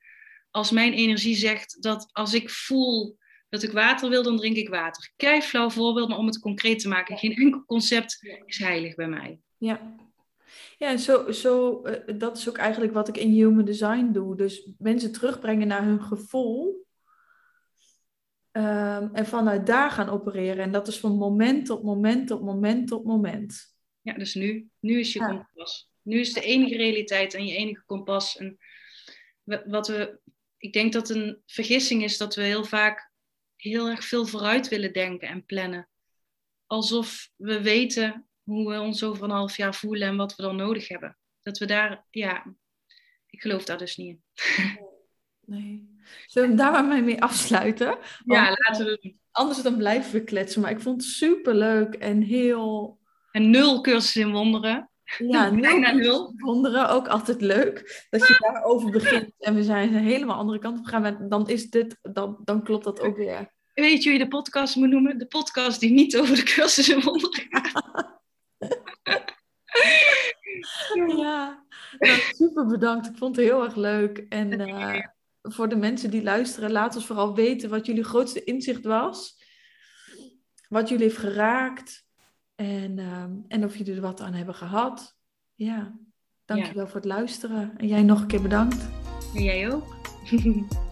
Als mijn energie zegt dat als ik voel dat ik water wil, dan drink ik water. Kei flauw voorbeeld, maar om het concreet te maken. Geen enkel concept is heilig bij mij. ja. Ja, en zo, zo, eh, dat is ook eigenlijk wat ik in Human Design doe. Dus mensen terugbrengen naar hun gevoel. Ehm, en vanuit daar gaan opereren. En dat is van moment tot moment tot moment tot moment. Ja, dus nu. Nu is je Ja. kompas. Nu is de enige realiteit en je enige kompas. En wat we, ik denk dat een vergissing is dat we heel vaak heel erg veel vooruit willen denken en plannen. Alsof we weten hoe we ons over een half jaar voelen en wat we dan nodig hebben. Dat we daar, ja, ik geloof daar dus niet in. *laughs* Nee. Zullen we daar maar mee afsluiten? Ja, laten we doen. Anders dan blijven we kletsen. Maar ik vond het super leuk en heel. En nul cursus in wonderen. Ja, *laughs* Bijna nul wonderen. Ook altijd leuk dat je *laughs* daarover begint. En we zijn een helemaal andere kant op gegaan. Dan, is dit, dan, dan klopt dat ook weer. Weet je hoe je de podcast moet noemen? De podcast die niet over de cursus in wonderen gaat. Ja, nou, super bedankt. Ik vond het heel erg leuk. En eh, voor de mensen die luisteren, laat ons vooral weten wat jullie grootste inzicht was. Wat jullie heeft geraakt. En, ehm, en of jullie er wat aan hebben gehad. Ja, dankjewel voor het luisteren. En jij nog een keer bedankt. En jij ook? *laughs*